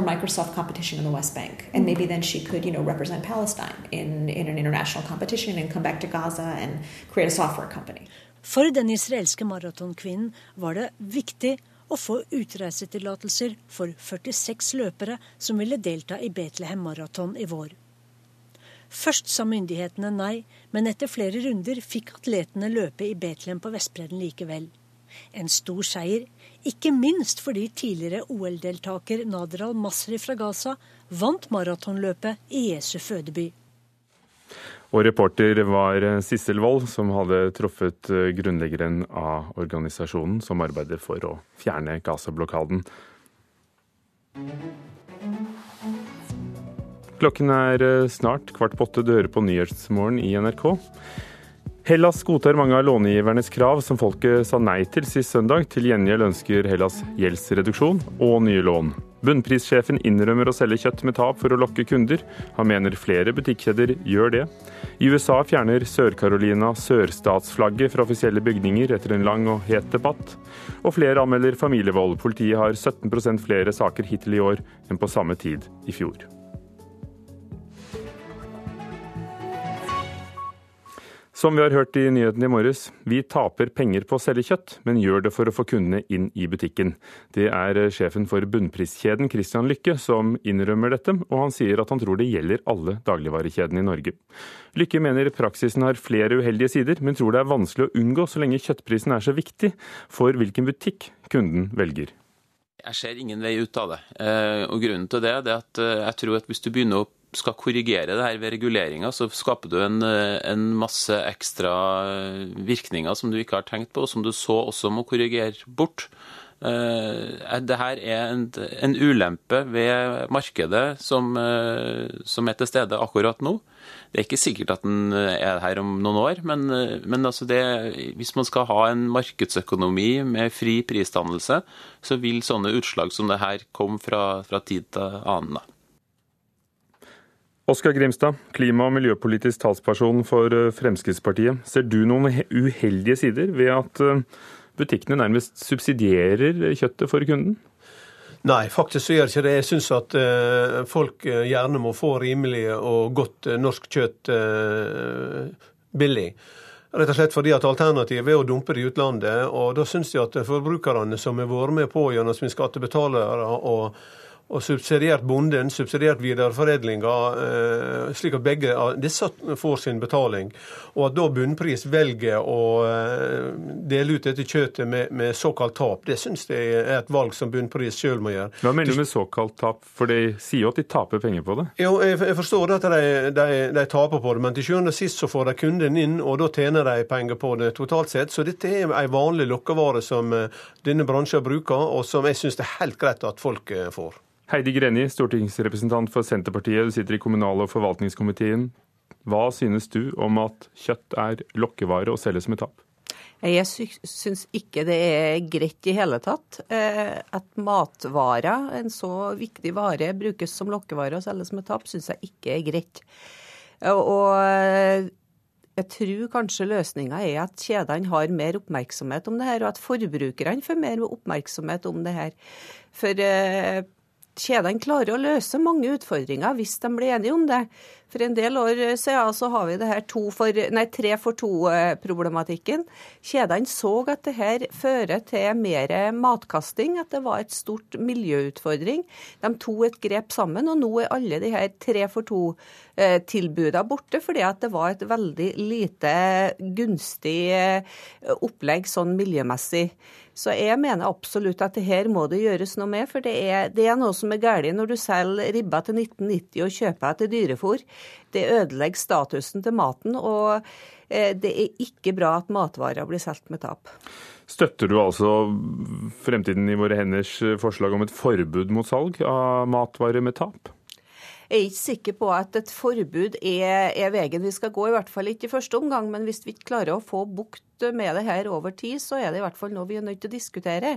Microsoft competition in the West Bank, and maybe then she could, you know, Palestine in in an international competition and come Gaza and create a software company. For den israelske maratonkvinnen var det viktig å få utreisetillatelser for 46 løpere som ville delta i Betlehem Maraton i vår. Først sa myndighetene nei, men etter flere runder fikk atletene løpe i Betlehem på Vestbredden likevel. En stor seier, ikke minst fordi tidligere OL-deltaker Nader al-Masri fra Gaza vant maratonløpet i Jesu fødeby. Og reporter var Sissel Wold, som hadde truffet eh, grunnleggeren av organisasjonen som arbeider for å fjerne Gaza-blokaden. Klokken er eh, snart kvart på åtte. Du hører på Nyhetsmorgen i NRK. Hellas godtar mange av långivernes krav som folket sa nei til sist søndag. Til gjengjeld ønsker Hellas gjeldsreduksjon og nye lån. Bunnprissjefen innrømmer å selge kjøtt med tap for å lokke kunder. Han mener flere butikkjeder gjør det. I USA fjerner Sør-Carolina sørstatsflagget fra offisielle bygninger etter en lang og het debatt. Og flere anmelder familievold. Politiet har 17% flere saker hittil i år enn på samme tid i fjor. Som vi har hørt i nyhetene i morges, vi taper penger på å selge kjøtt, men gjør det for å få kundene inn i butikken. Det er eh, sjefen for bunnpriskjeden Christian Lykke som innrømmer dette, og han sier at han tror det gjelder alle dagligvarekjedene i Norge. Lykke mener praksisen har flere uheldige sider, men tror det er vanskelig å unngå så lenge kjøttprisen er så viktig for hvilken butikk kunden velger. Jeg ser ingen vei ut av det. Eh, og Grunnen til det er at eh, jeg tror at hvis du begynner å skal korrigere det her ved reguleringa, så skaper du en, en, masse ekstra virkninger som du ikke har tenkt på, og som du så også må korrigere bort. Dette det her er en, en, ulempe ved markedet som, som, er til stede akkurat nå. Det er ikke sikkert at den er her om noen år, men, men altså det, hvis man skal ha en markedsøkonomi med fri prisdannelse, så vil sånne utslag som det her komme fra, fra tid til annen. Oskar Grimstad, klima- og miljøpolitisk talsperson for eh, Fremskrittspartiet. Ser du noen uheldige sider ved at eh, butikkene nærmest subsidierer kjøttet for kunden? Nei, faktisk så gjør ikke det. Jeg syns at folk gjerne må få rimelig og godt norsk kjøtt billig. Rett og slett fordi at alternativet er å dumpe det i utlandet. Og da syns jeg at forbrukerne som har vært med på gjennom som skattebetalere og og subsidiert bonden, subsidiert videreforedlinga, eh, slik at begge disse får sin betaling. Og at da bunnpris velger å eh, dele ut dette kjøttet med, med såkalt tap, det syns jeg er et valg som bunnpris sjøl må gjøre. Hva mener du med såkalt tap, for de sier jo at de taper penger på det? Jo, jeg, forstår at de, de, de, taper på det, men til sjuende og sist så får de kunden inn, og da tjener de penger på det totalt sett. Så dette er en vanlig lokkevare som eh, denne bransjen bruker, og som jeg syns det er helt greit at folk får. Heidi Greni, stortingsrepresentant for Senterpartiet, du sitter i kommunal- og forvaltningskomiteen. Hva synes du om at kjøtt er lokkevare og selges med tap? Jeg syns ikke det er greit i hele tatt eh, at matvarer, en så viktig vare, brukes som lokkevare og selges med tap, syns jeg ikke er greit. Og eh, jeg tror kanskje løsninga er at kjedene har mer oppmerksomhet om det her, og at forbrukerne får mer oppmerksomhet om det her. For eh, kjedene klarer å løse mange utfordringer hvis de blir enige om det. For en del år siden så har vi det her for, nei, tre for to-problematikken. Kjedene så at det her fører til mer matkasting, at det var et stort miljøutfordring. De tok et grep sammen, og nå er alle de her tre for to-tilbudene borte, fordi at det var et veldig lite gunstig eh, opplegg sånn miljømessig. Så jeg mener absolutt at det her må det gjøres noe med, for det er, det er noe som er galt når du selger ribba til 1990 og kjøper til dyrefôr. Det ødelegger statusen til maten, og eh, det er ikke bra at matvarer blir solgt med tap. Støtter du altså Fremtiden i våre henders forslag om et forbud mot salg av matvarer med tap? Jeg er ikke sikker på at et forbud er, er, veien vi skal gå, i hvert fall ikke i første omgang. Men hvis vi ikke klarer å få bukt med det her over tid, så er det i hvert fall noe vi er nødt til å diskutere.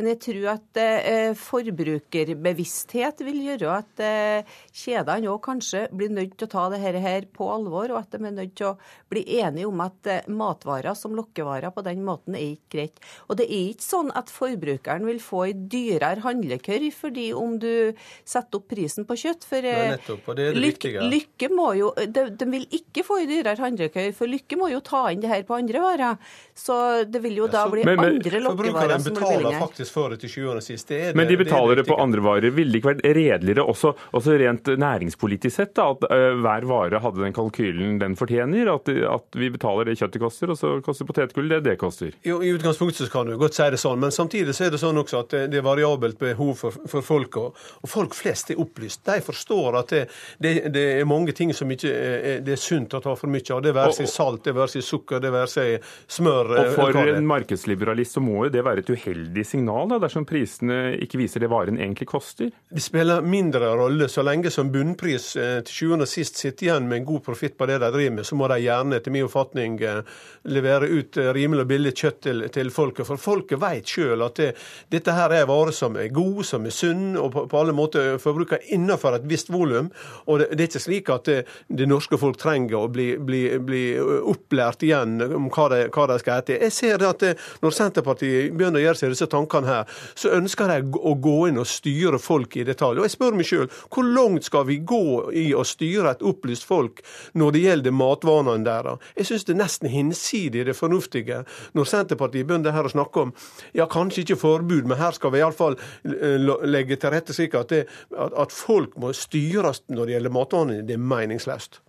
Men jeg tror at eh, forbrukerbevissthet vil gjøre at eh, kjedene òg kanskje blir nødt til å ta dette her på alvor, og at de er nødt til å bli enige om at eh, matvarer som lokkevarer på den måten er ikke greit. Og det er ikke sånn at forbrukeren vil få ei dyrere handlekørg fordi om du setter opp prisen på kjøtt. For nettopp, det er det lykke, lykke må jo de, de, vil ikke få ei dyrere handlekørg, for Lykke må jo ta inn det her på andre varer. Så det vil jo da bli men, men, andre lokkevarer som blir billigere for det til sjuende og sist. Det Men de betaler det, det, på andre varer. Ville det ikke vært redeligere også, også rent næringspolitisk sett da, at uh, hver vare hadde den kalkylen den fortjener? At, at, vi betaler det kjøttet koster, og så koster potetgull det det koster? Jo, I utgangspunktet så kan du godt si det sånn, men samtidig så er det sånn også at det er variabelt behov for, for folk. Og, og, folk flest er opplyst. De forstår at det, det, det er mange ting som ikke er, det er sunt å ta for mye av. Det være seg salt, det være seg sukker, det være seg smør. Og for en markedsliberalist så må jo det være et uheldig signal signal da, dersom prisene ikke viser det varen egentlig koster? Det spiller mindre rolle. Så lenge som bunnpris eh, til sjuende og sist sitter igjen med en god profitt på det de driver med, så må de gjerne etter min oppfatning eh, levere ut eh, rimelig og billig kjøtt til, til folket. For folket vet sjøl at det, dette her er varer som er gode, som er sunn, og på, på alle måter forbruker innenfor et visst volum. Og det, det, er ikke slik at det, det, norske folk trenger å bli, bli, bli opplært igjen om hva de, hva de skal ete. Jeg ser at når Senterpartiet begynner å gjøre seg disse tankene her, så ønsker de å gå inn og styre folk i detalj. Og jeg spør meg sjøl, hvor langt skal vi gå i å styre et opplyst folk når det gjelder matvanene deres? Jeg syns det er nesten hinsidig det fornuftige når Senterpartiet begynner her å snakke om ja, kanskje ikke forbud, men her skal vi iallfall eh, legge til rette slik at, det, at folk må styres når det gjelder matvanene. Det er meningsløst.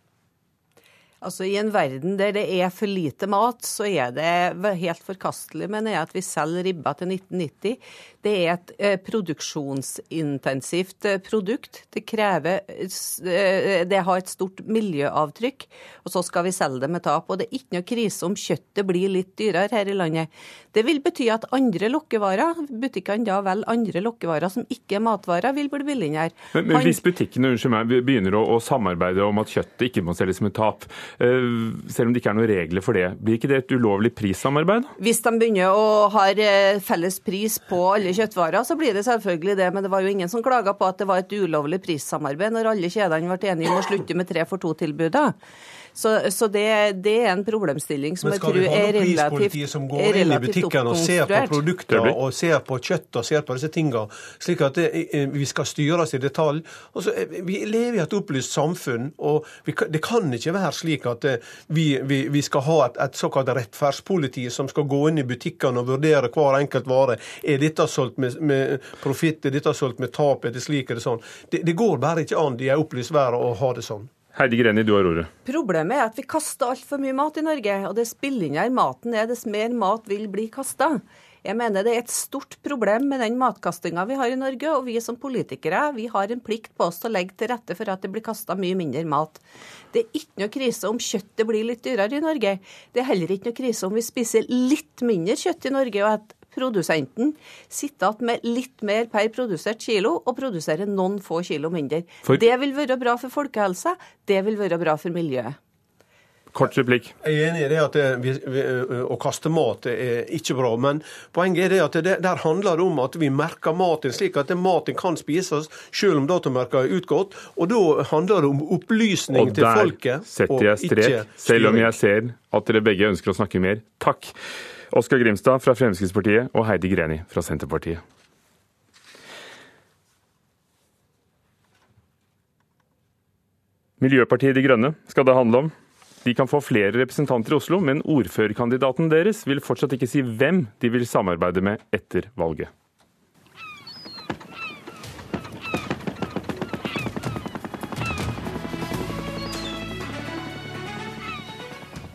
Altså I en verden der det er for lite mat, så er det helt forkastelig mener jeg, at vi selger ribba til 1990. Det er et eh, produksjonsintensivt eh, produkt. Det krever eh, Det har et stort miljøavtrykk, og så skal vi selge det med tap. Og det er ikke noe krise om kjøttet blir litt dyrere her i landet. Det vil bety at andre lokkevarer, butikkene da vel andre lokkevarer som ikke er matvarer, vil bli billigere. Men, men hvis butikkene meg, begynner å, å, samarbeide om at kjøttet ikke må selges med tap, selv om det ikke er noen regler for det, blir ikke det et ulovlig prissamarbeid? Hvis de begynner å ha felles pris på alle kjøttvarer, så blir det selvfølgelig det. Men det var jo ingen som klaga på at det var et ulovlig prissamarbeid når alle kjedene ble enige om å slutte med tre for to-tilbudet. Så, så det, det, er en problemstilling som jeg tror er relativt Men skal vi ha noe prispoliti som går inn i butikkene og ser på produkter og ser på kjøtt og ser på disse tingene, slik at det, eh, vi skal styres i detalj? Så, vi lever i et opplyst samfunn, og vi, det kan ikke være slik at eh, vi, vi, vi skal ha et, et såkalt rettferdspoliti som skal gå inn i butikkene og vurdere hver enkelt vare. Er dette solgt med, med profitt, er dette solgt med tap, er det slik, er det sånn? Det, det går bare ikke an i en opplyst verden å ha det sånn. Heidi Greni, du har ordet. Problemet er at vi kaster altfor mye mat i Norge. Og dess billigere maten er, dess mer mat vil bli kasta. Jeg mener det er et stort problem med den matkastinga vi har i Norge, og vi som politikere vi har en plikt på oss til å legge til rette for at det blir kasta mye mindre mat. Det er ikke noe krise om kjøttet blir litt dyrere i Norge. Det er heller ikke noe krise om vi spiser litt mindre kjøtt i Norge, og at produsenten sitte igjen med litt mer per produsert kilo og produsere noen få kilo mindre. For- Det vil være bra for folkehelsa, det vil være bra for miljøet. Kort replikk. Jeg er enig i det at det, vi, vi, å kaste mat er ikke bra, men poenget er det at det, der handler det om at vi merker maten slik at maten kan spises, selv om datomerka er utgått. Og da handler det om opplysning Og til der setter jeg strek, selv om jeg ser at dere begge ønsker å snakke mer. Takk. Oskar Grimstad fra Fremskrittspartiet og Heidi Greni fra Senterpartiet. Miljøpartiet De Grønne skal det handle om. De kan få flere representanter i Oslo, men ordførerkandidaten deres vil fortsatt ikke si hvem de vil samarbeide med etter valget.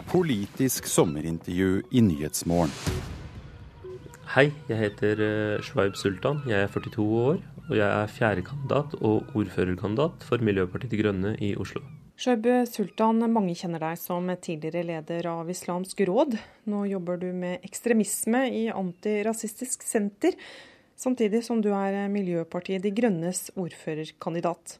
Politisk sommerintervju i Nyhetsmorgen. Hei, jeg heter eh, Shwaib Sultan. Jeg er 42 år, og jeg er fjerdekandidat og ordførerkandidat for Miljøpartiet De Grønne i Oslo. Shwaib Sultan, mange kjenner deg som tidligere leder av Islamsk råd. Nå jobber du med ekstremisme i Antirasistisk senter, samtidig som du er Miljøpartiet De Grønnes ordførerkandidat.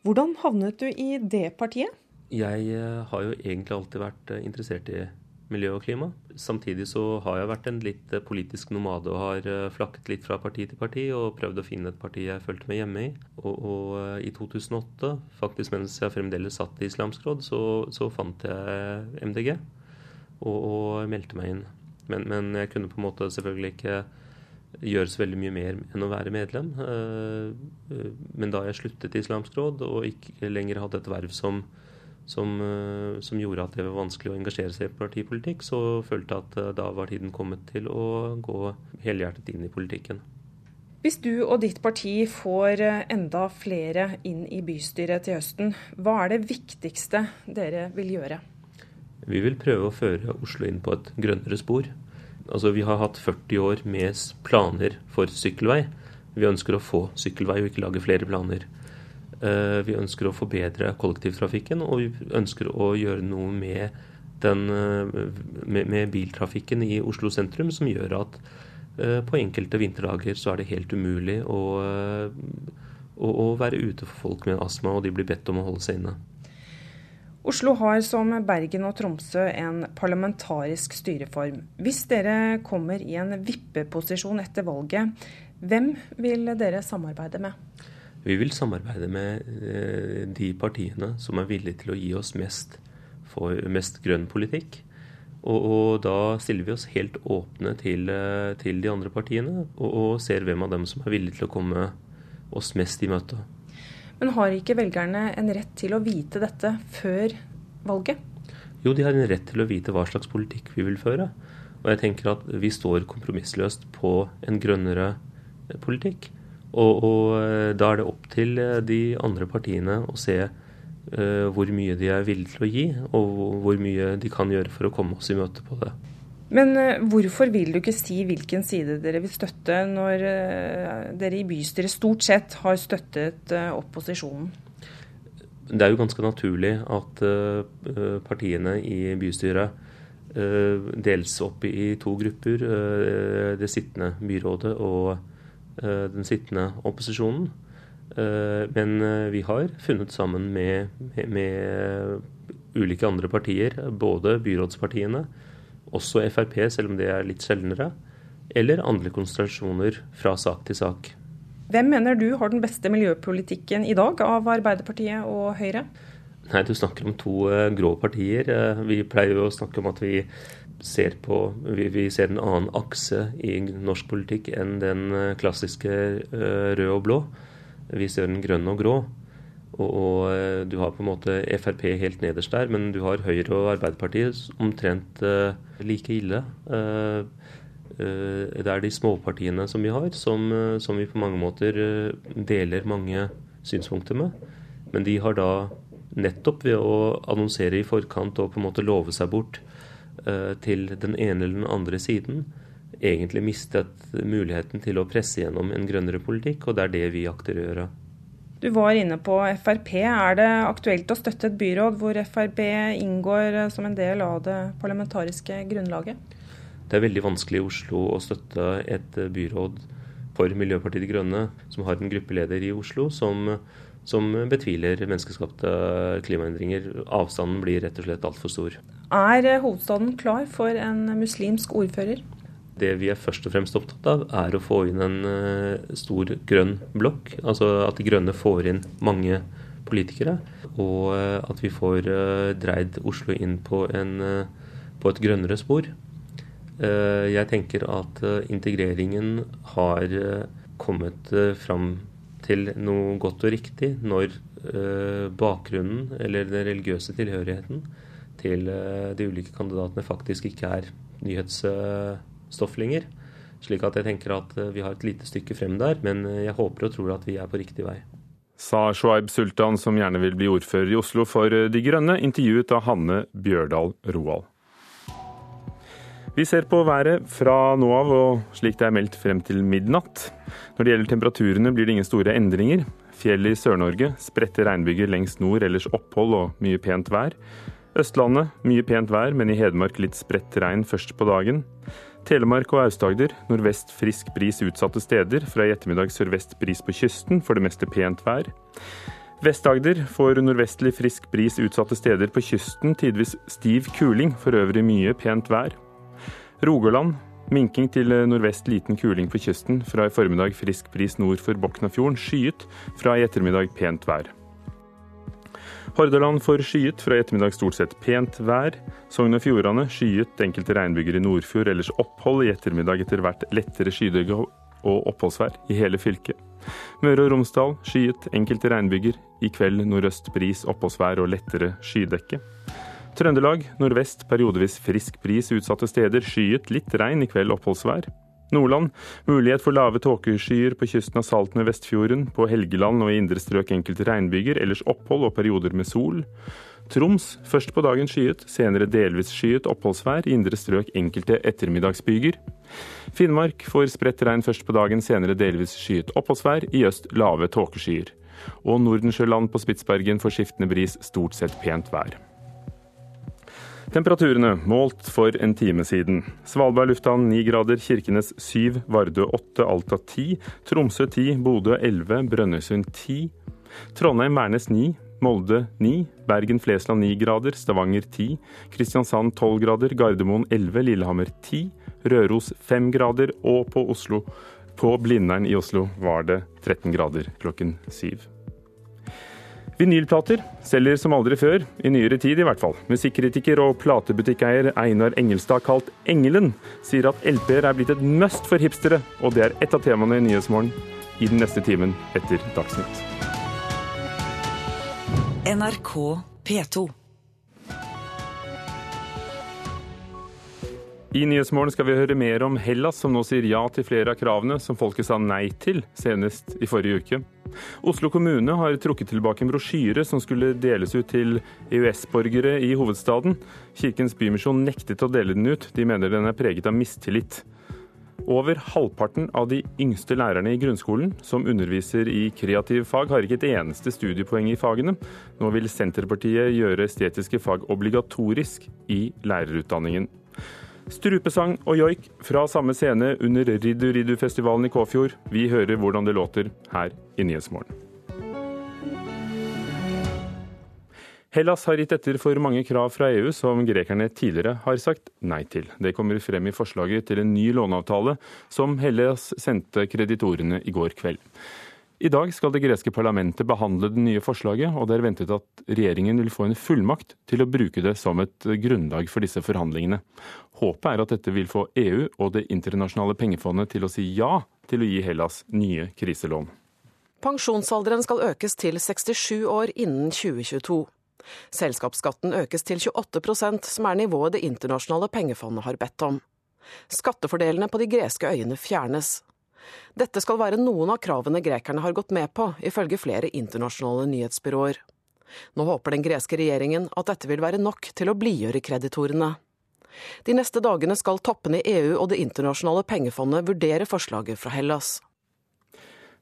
Hvordan havnet du i det partiet? Jeg eh, har jo egentlig alltid vært eh, interessert i miljø og klima. Samtidig så har jeg vært en litt eh, politisk nomade og har flakket litt fra parti til parti og prøvd å finne et parti jeg følte meg hjemme i. Og, og i 2008, faktisk mens jeg fremdeles satt i Islamsk råd, så, så fant jeg MDG og, og meldte meg inn. Men, men jeg kunne på en måte selvfølgelig ikke gjøre så veldig mye mer enn å være medlem. Men da jeg sluttet i Islamsk råd og ikke lenger hadde et verv som som, eh, som gjorde at det var vanskelig å engasjere seg i partipolitikk, så følte jeg at eh, da var tiden kommet til å gå helhjertet inn i politikken. Hvis du og ditt parti får eh, enda flere inn i bystyret til høsten, hva er det viktigste dere vil gjøre? Vi vil prøve å føre Oslo inn på et grønnere spor. Altså, vi har hatt 40 år med planer for sykkelvei. Vi ønsker å få sykkelvei og ikke lage flere planer. Eh, Vi ønsker å forbedre kollektivtrafikken, og vi ønsker å gjøre noe med, den, eh, med, biltrafikken i Oslo sentrum, som gjør at eh, på enkelte vinterdager så er det helt umulig å, å være ute for folk med astma, og de blir bedt om å holde seg inne. Oslo har som Bergen og Tromsø en parlamentarisk styreform. Hvis dere kommer i en vippeposisjon etter valget, hvem vil dere samarbeide med? Vi vil samarbeide med eh, de partiene som er villige til å gi oss mest, for, mest grønn politikk. Og, og da stiller vi oss helt åpne til, eh, til de andre partiene, og, og ser hvem av dem som er villige til å komme oss mest i møte. Men har ikke velgerne en rett til å vite dette før valget? Jo, de har en rett til å vite hva slags politikk vi vil føre. Og jeg tenker at vi står kompromissløst på en grønnere eh, politikk. Og, og eh, da er det opp til eh, de andre partiene å se uh, hvor mye de er villige til å gi, og hvor mye de kan gjøre for å komme oss i møte på det. Men hvorfor vil du ikke si hvilken side dere vil støtte, når dere i bystyret stort sett har støttet opposisjonen? Det er jo ganske naturlig at partiene i bystyret deles opp i to grupper. det sittende byrådet og den sittende opposisjonen. Eh, men eh, vi har funnet sammen med, med, med ulike andre partier, både byrådspartiene, også Frp, selv om det er litt sjeldnere, eller andre konsentrasjoner fra sak til sak. Hvem mener du har den beste miljøpolitikken i dag av Arbeiderpartiet og Høyre? Nei, du snakker om to eh, grå partier. Eh, vi pleier jo å snakke om at vi ser på vi, vi ser en annen akse i norsk politikk enn den eh, klassiske eh, rød og blå. Vi ser den grønne og grå. Og, og eh, du har på en måte Frp helt nederst der, men du har Høyre og Arbeiderpartiet omtrent uh, like ille. Uh, uh, det er de småpartiene som vi har, som, som vi på mange måter deler mange synspunkter med. Men de har da nettopp ved å annonsere i forkant og på en måte love seg bort til den ene eller den andre siden, egentlig mistet muligheten til å presse gjennom en grønnere politikk, og det er det vi akter å gjøre. Du var inne på Frp. Er det aktuelt å støtte et byråd hvor Frp inngår eh, som en del av det parlamentariske grunnlaget? Det er veldig vanskelig i Oslo å støtte et byråd for Miljøpartiet De Grønne, som har en gruppeleder i Oslo som, som betviler menneskeskapte klimaendringer. Avstanden blir rett og slett altfor stor. Er hovedstaden klar for en muslimsk ordfører? Det vi er først og fremst opptatt av, er å få inn en uh, stor grønn blokk. Altså at De grønne får inn mange politikere. Og uh, at vi får dreid Oslo inn på, en, på et grønnere spor. jeg tenker at integreringen har kommet fram til noe godt og riktig når bakgrunnen, eller den religiøse tilhørigheten, til de ulike kandidatene faktisk ikke er nyhetsstoff lenger. Slik at jeg tenker at eh, vi har et lite stykke frem der, men eh, jeg håper og tror at vi er på riktig vei. Sa Shoaib Sultan, som gjerne vil bli ordfører i Oslo for eh, De Grønne, intervjuet av Hanne Bjørdal Roald. Vi ser på været fra nå av og slik det er meldt frem til midnatt. Når det gjelder temperaturene blir det ingen store endringer. Fjell i Sør-Norge, spredte regnbyger lengst nord, ellers opphold og mye pent vær. Østlandet mye pent vær, men i Hedmark litt spredt regn først på dagen. Telemark og Aust-Agder nordvest frisk bris utsatte steder. Fra i ettermiddag sørvest bris på kysten, for det meste pent vær. Vest-Agder får nordvestlig frisk bris utsatte steder på kysten, tidvis stiv kuling, for øvrig mye pent vær. Rogaland minking til nordvest liten kuling på kysten. Fra i formiddag frisk bris nord for Boknafjorden, skyet. Fra i ettermiddag pent vær. Hordaland får skyet, fra i ettermiddag stort sett pent vær. Sogn og Fjordane skyet, enkelte regnbyger i Nordfjord, ellers opphold. I ettermiddag etter hvert lettere skydekke og oppholdsvær i hele fylket. Møre og Romsdal skyet, enkelte regnbyger. I kveld nordøst bris, oppholdsvær og lettere skydekke. Trøndelag nordvest periodevis frisk bris utsatte steder. Skyet, litt regn. I kveld oppholdsvær. Nordland mulighet for lave tåkeskyer på kysten av Salten og Vestfjorden. På Helgeland og i indre strøk enkelte regnbyger, ellers opphold og perioder med sol. Troms først på dagen skyet, senere delvis skyet oppholdsvær. I indre strøk enkelte ettermiddagsbyger. Finnmark får spredt regn først på dagen, senere delvis skyet oppholdsvær. I øst lave tåkeskyer. Og Nordensjøland på Spitsbergen får skiftende bris, stort sett pent vær. Temperaturene målt for en time siden. Svalbard lufthavn 9 grader, Kirkenes 7, Vardø 8, Alta 10, Tromsø 10, Bodø 11, Brønnøysund 10, Trondheim-Værnes 9, Molde 9, Bergen-Flesland 9 grader, Stavanger 10, Kristiansand 12 grader, Gardermoen 11, Lillehammer 10, Røros 5 grader, og på Oslo, på Blindern i Oslo var det 13 grader klokken 7. Vinylplater selger som aldri før, i nyere tid i hvert fall. Musikkritiker og platebutikkeier Einar Engelstad, kalt Engelen, sier at LP-er er blitt et must for hipstere, og det er ett av temaene i Nyhetsmorgen i den neste timen etter Dagsnytt. NRK P2. I Nyhetsmorgen skal vi høre mer om Hellas, som nå sier ja til flere av kravene som folket sa nei til senest i forrige uke. Oslo kommune har trukket tilbake en brosjyre som skulle deles ut til EØS-borgere i hovedstaden. Kirkens Bymisjon nektet å dele den ut, de mener den er preget av mistillit. Over halvparten av de yngste lærerne i grunnskolen som underviser i kreative fag, har ikke et eneste studiepoeng i fagene. Nå vil Senterpartiet gjøre estetiske fag obligatorisk i lærerutdanningen. Strupesang og joik fra samme scene under Riddu Riddu-festivalen i Kåfjord. Vi hører hvordan det låter her i Nyhetsmorgen. Hellas har gitt etter for mange krav fra EU som grekerne tidligere har sagt nei til. Det kommer frem i forslaget til en ny låneavtale som Hellas sendte kreditorene i går kveld. I dag skal det greske parlamentet behandle det nye forslaget, og det er ventet at regjeringen vil få en fullmakt til å bruke det som et grunnlag for disse forhandlingene. Håpet er at dette vil få EU og Det internasjonale pengefondet til å si ja til å gi Hellas nye kriselån. Pensjonsalderen skal økes til 67 år innen 2022. Selskapsskatten økes til 28% som er nivået Det internasjonale pengefondet har bedt om. Skattefordelene på de greske øyene fjernes. Dette skal være noen av kravene grekerne har gått med på, ifølge flere internasjonale nyhetsbyråer. Nå håper den greske regjeringen at dette vil være nok til å blidgjøre kreditorene. De neste dagene skal toppene i EU og Det internasjonale pengefondet vurdere forslaget fra Hellas.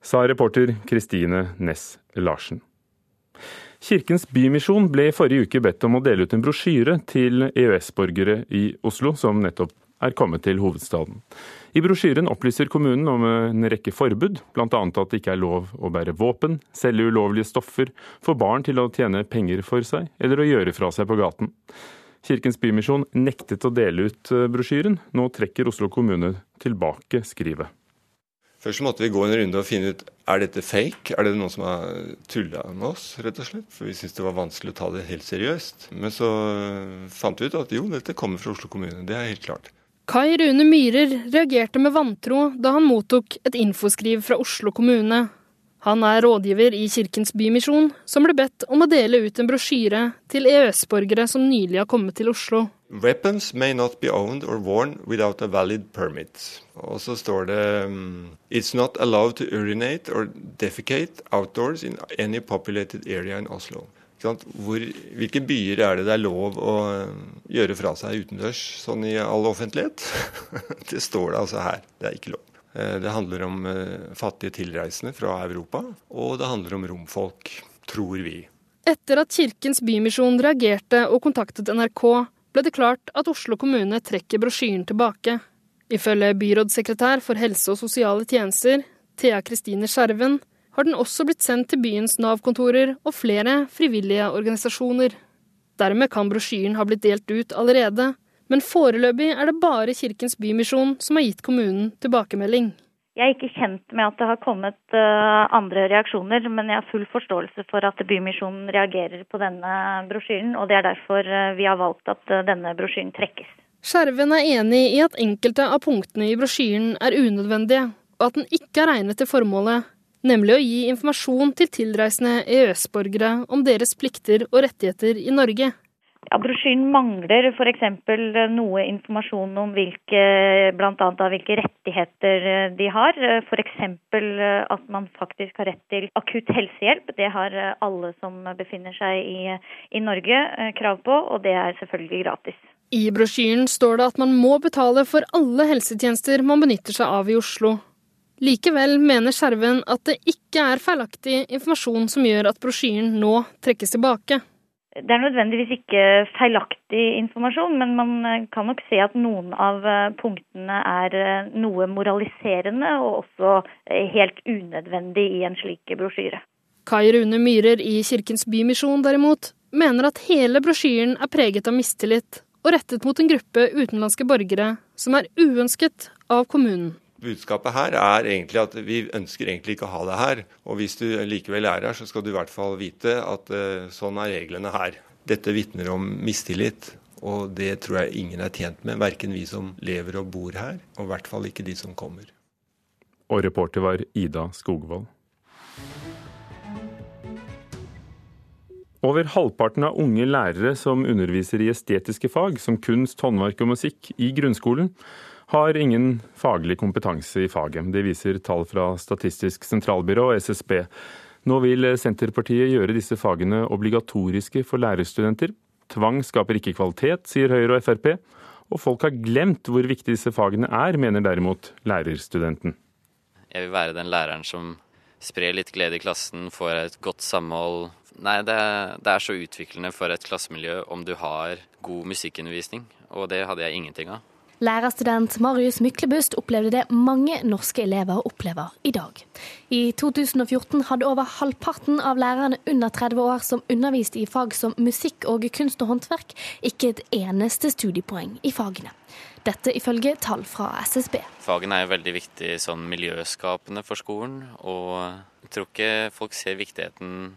Sa reporter Kristine Næss Larsen. Kirkens Bymisjon ble i forrige uke bedt om å dele ut en brosjyre til EØS-borgere i Oslo som nettopp er kommet til hovedstaden. I brosjyren opplyser kommunen om en rekke forbud, bl.a. at det ikke er lov å bære våpen, selge ulovlige stoffer, få barn til å tjene penger for seg eller å gjøre fra seg på gaten. Kirkens Bymisjon nektet å dele ut brosjyren. Nå trekker Oslo kommune tilbake skrivet. Først måtte vi gå en runde og finne ut er dette fake. Er det noen som har tulla med oss, rett og slett? For vi syntes det var vanskelig å ta det helt seriøst. Men så fant vi ut at jo, dette kommer fra Oslo kommune. Det er helt klart. Kai Rune Myhrer reagerte med vantro da han mottok et infoskriv fra Oslo kommune. Han er rådgiver i Kirkens Bymisjon, som ble bedt om å dele ut en brosjyre til EØS-borgere som nylig har kommet til Oslo. Weapons may not be owned or worn without a valid permit. Og så står det um, It's not allowed to urinate or defecate outdoors in any populated area in Oslo. Hvor, hvilke byer er det det er lov å um, gjøre fra seg utendørs, sånn i all offentlighet? det står det altså her. Det er ikke lov. Eh, det handler om uh, fattige tilreisende fra Europa, og det handler om romfolk, tror vi. Etter at Kirkens Bymisjon reagerte og kontaktet NRK, ble det klart at Oslo kommune trekker brosjyren tilbake. Ifølge byrådssekretær for helse og sosiale tjenester, Thea Kristine Skjerven, har den også blitt sendt til byens Nav-kontorer og flere frivillige organisasjoner. Dermed kan brosjyren ha blitt delt ut allerede, men foreløpig er det bare Kirkens Bymisjon som har gitt kommunen tilbakemelding. Jeg er ikke kjent med at det har kommet uh, andre reaksjoner, men jeg har full forståelse for at Bymisjonen reagerer på denne brosjyren, og det er derfor uh, vi har valgt at uh, denne brosjyren trekkes. Skjerven er enig i at enkelte av punktene i brosjyren er unødvendige, og at den ikke er regnet til formålet, nemlig å gi informasjon til tilreisende EØS-borgere om deres plikter og rettigheter i Norge. Ja, Brosjyren mangler f.eks. noe informasjon om hvilke, blant annet hvilke rettigheter eh, de har. F.eks. at man faktisk har rett til akutt helsehjelp. Det har alle som befinner seg i, i Norge eh, krav på, og det er selvfølgelig gratis. I brosjyren står det at man må betale for alle helsetjenester man benytter seg av i Oslo. Likevel mener Skjerven at det ikke er feilaktig informasjon som gjør at brosjyren nå trekkes tilbake. Det er nødvendigvis ikke feilaktig informasjon, men man eh, kan nok se at noen av eh, punktene er eh, noe moraliserende og også helt unødvendig i en slik brosjyre. Kai Rune Myhrer i Kirkens Bymisjon derimot mener at hele brosjyren er preget av mistillit og rettet mot en gruppe utenlandske borgere som er uønsket av kommunen. Budskapet her er egentlig at vi ønsker egentlig ikke å ha det her. Og hvis du likevel er her, så skal du i hvert fall vite at uh, sånn er reglene her. Dette vitner om mistillit. Og det tror jeg ingen er tjent med, verken vi som lever og bor her, og i hvert fall ikke de som kommer. Og reporter var Ida Skogvold. Over halvparten av unge lærere som underviser i estetiske fag, som kunst, håndverk og musikk, i grunnskolen, har ingen faglig kompetanse i faget. Det viser tall fra Statistisk sentralbyrå og SSB. Nå vil Senterpartiet gjøre disse fagene obligatoriske for lærerstudenter. Tvang skaper ikke kvalitet, sier Høyre og Frp. Og folk har glemt hvor viktig disse fagene er, mener derimot lærerstudenten. Jeg vil være den læreren som sprer litt glede i klassen, får et godt samhold. Nei, det, det er så utviklende for et klassemiljø om du har god musikkundervisning, og det hadde jeg ingenting av. Lærerstudent Marius Myklebust opplevde det mange norske elever opplever i dag. I 2014 hadde over halvparten av lærerne under 30 år som underviste i fag som musikk og kunst og håndverk, ikke et eneste studiepoeng i fagene. Dette ifølge tall fra SSB. Fagene er jo veldig viktig sånn miljøskapende for skolen, og jeg tror ikke folk ser viktigheten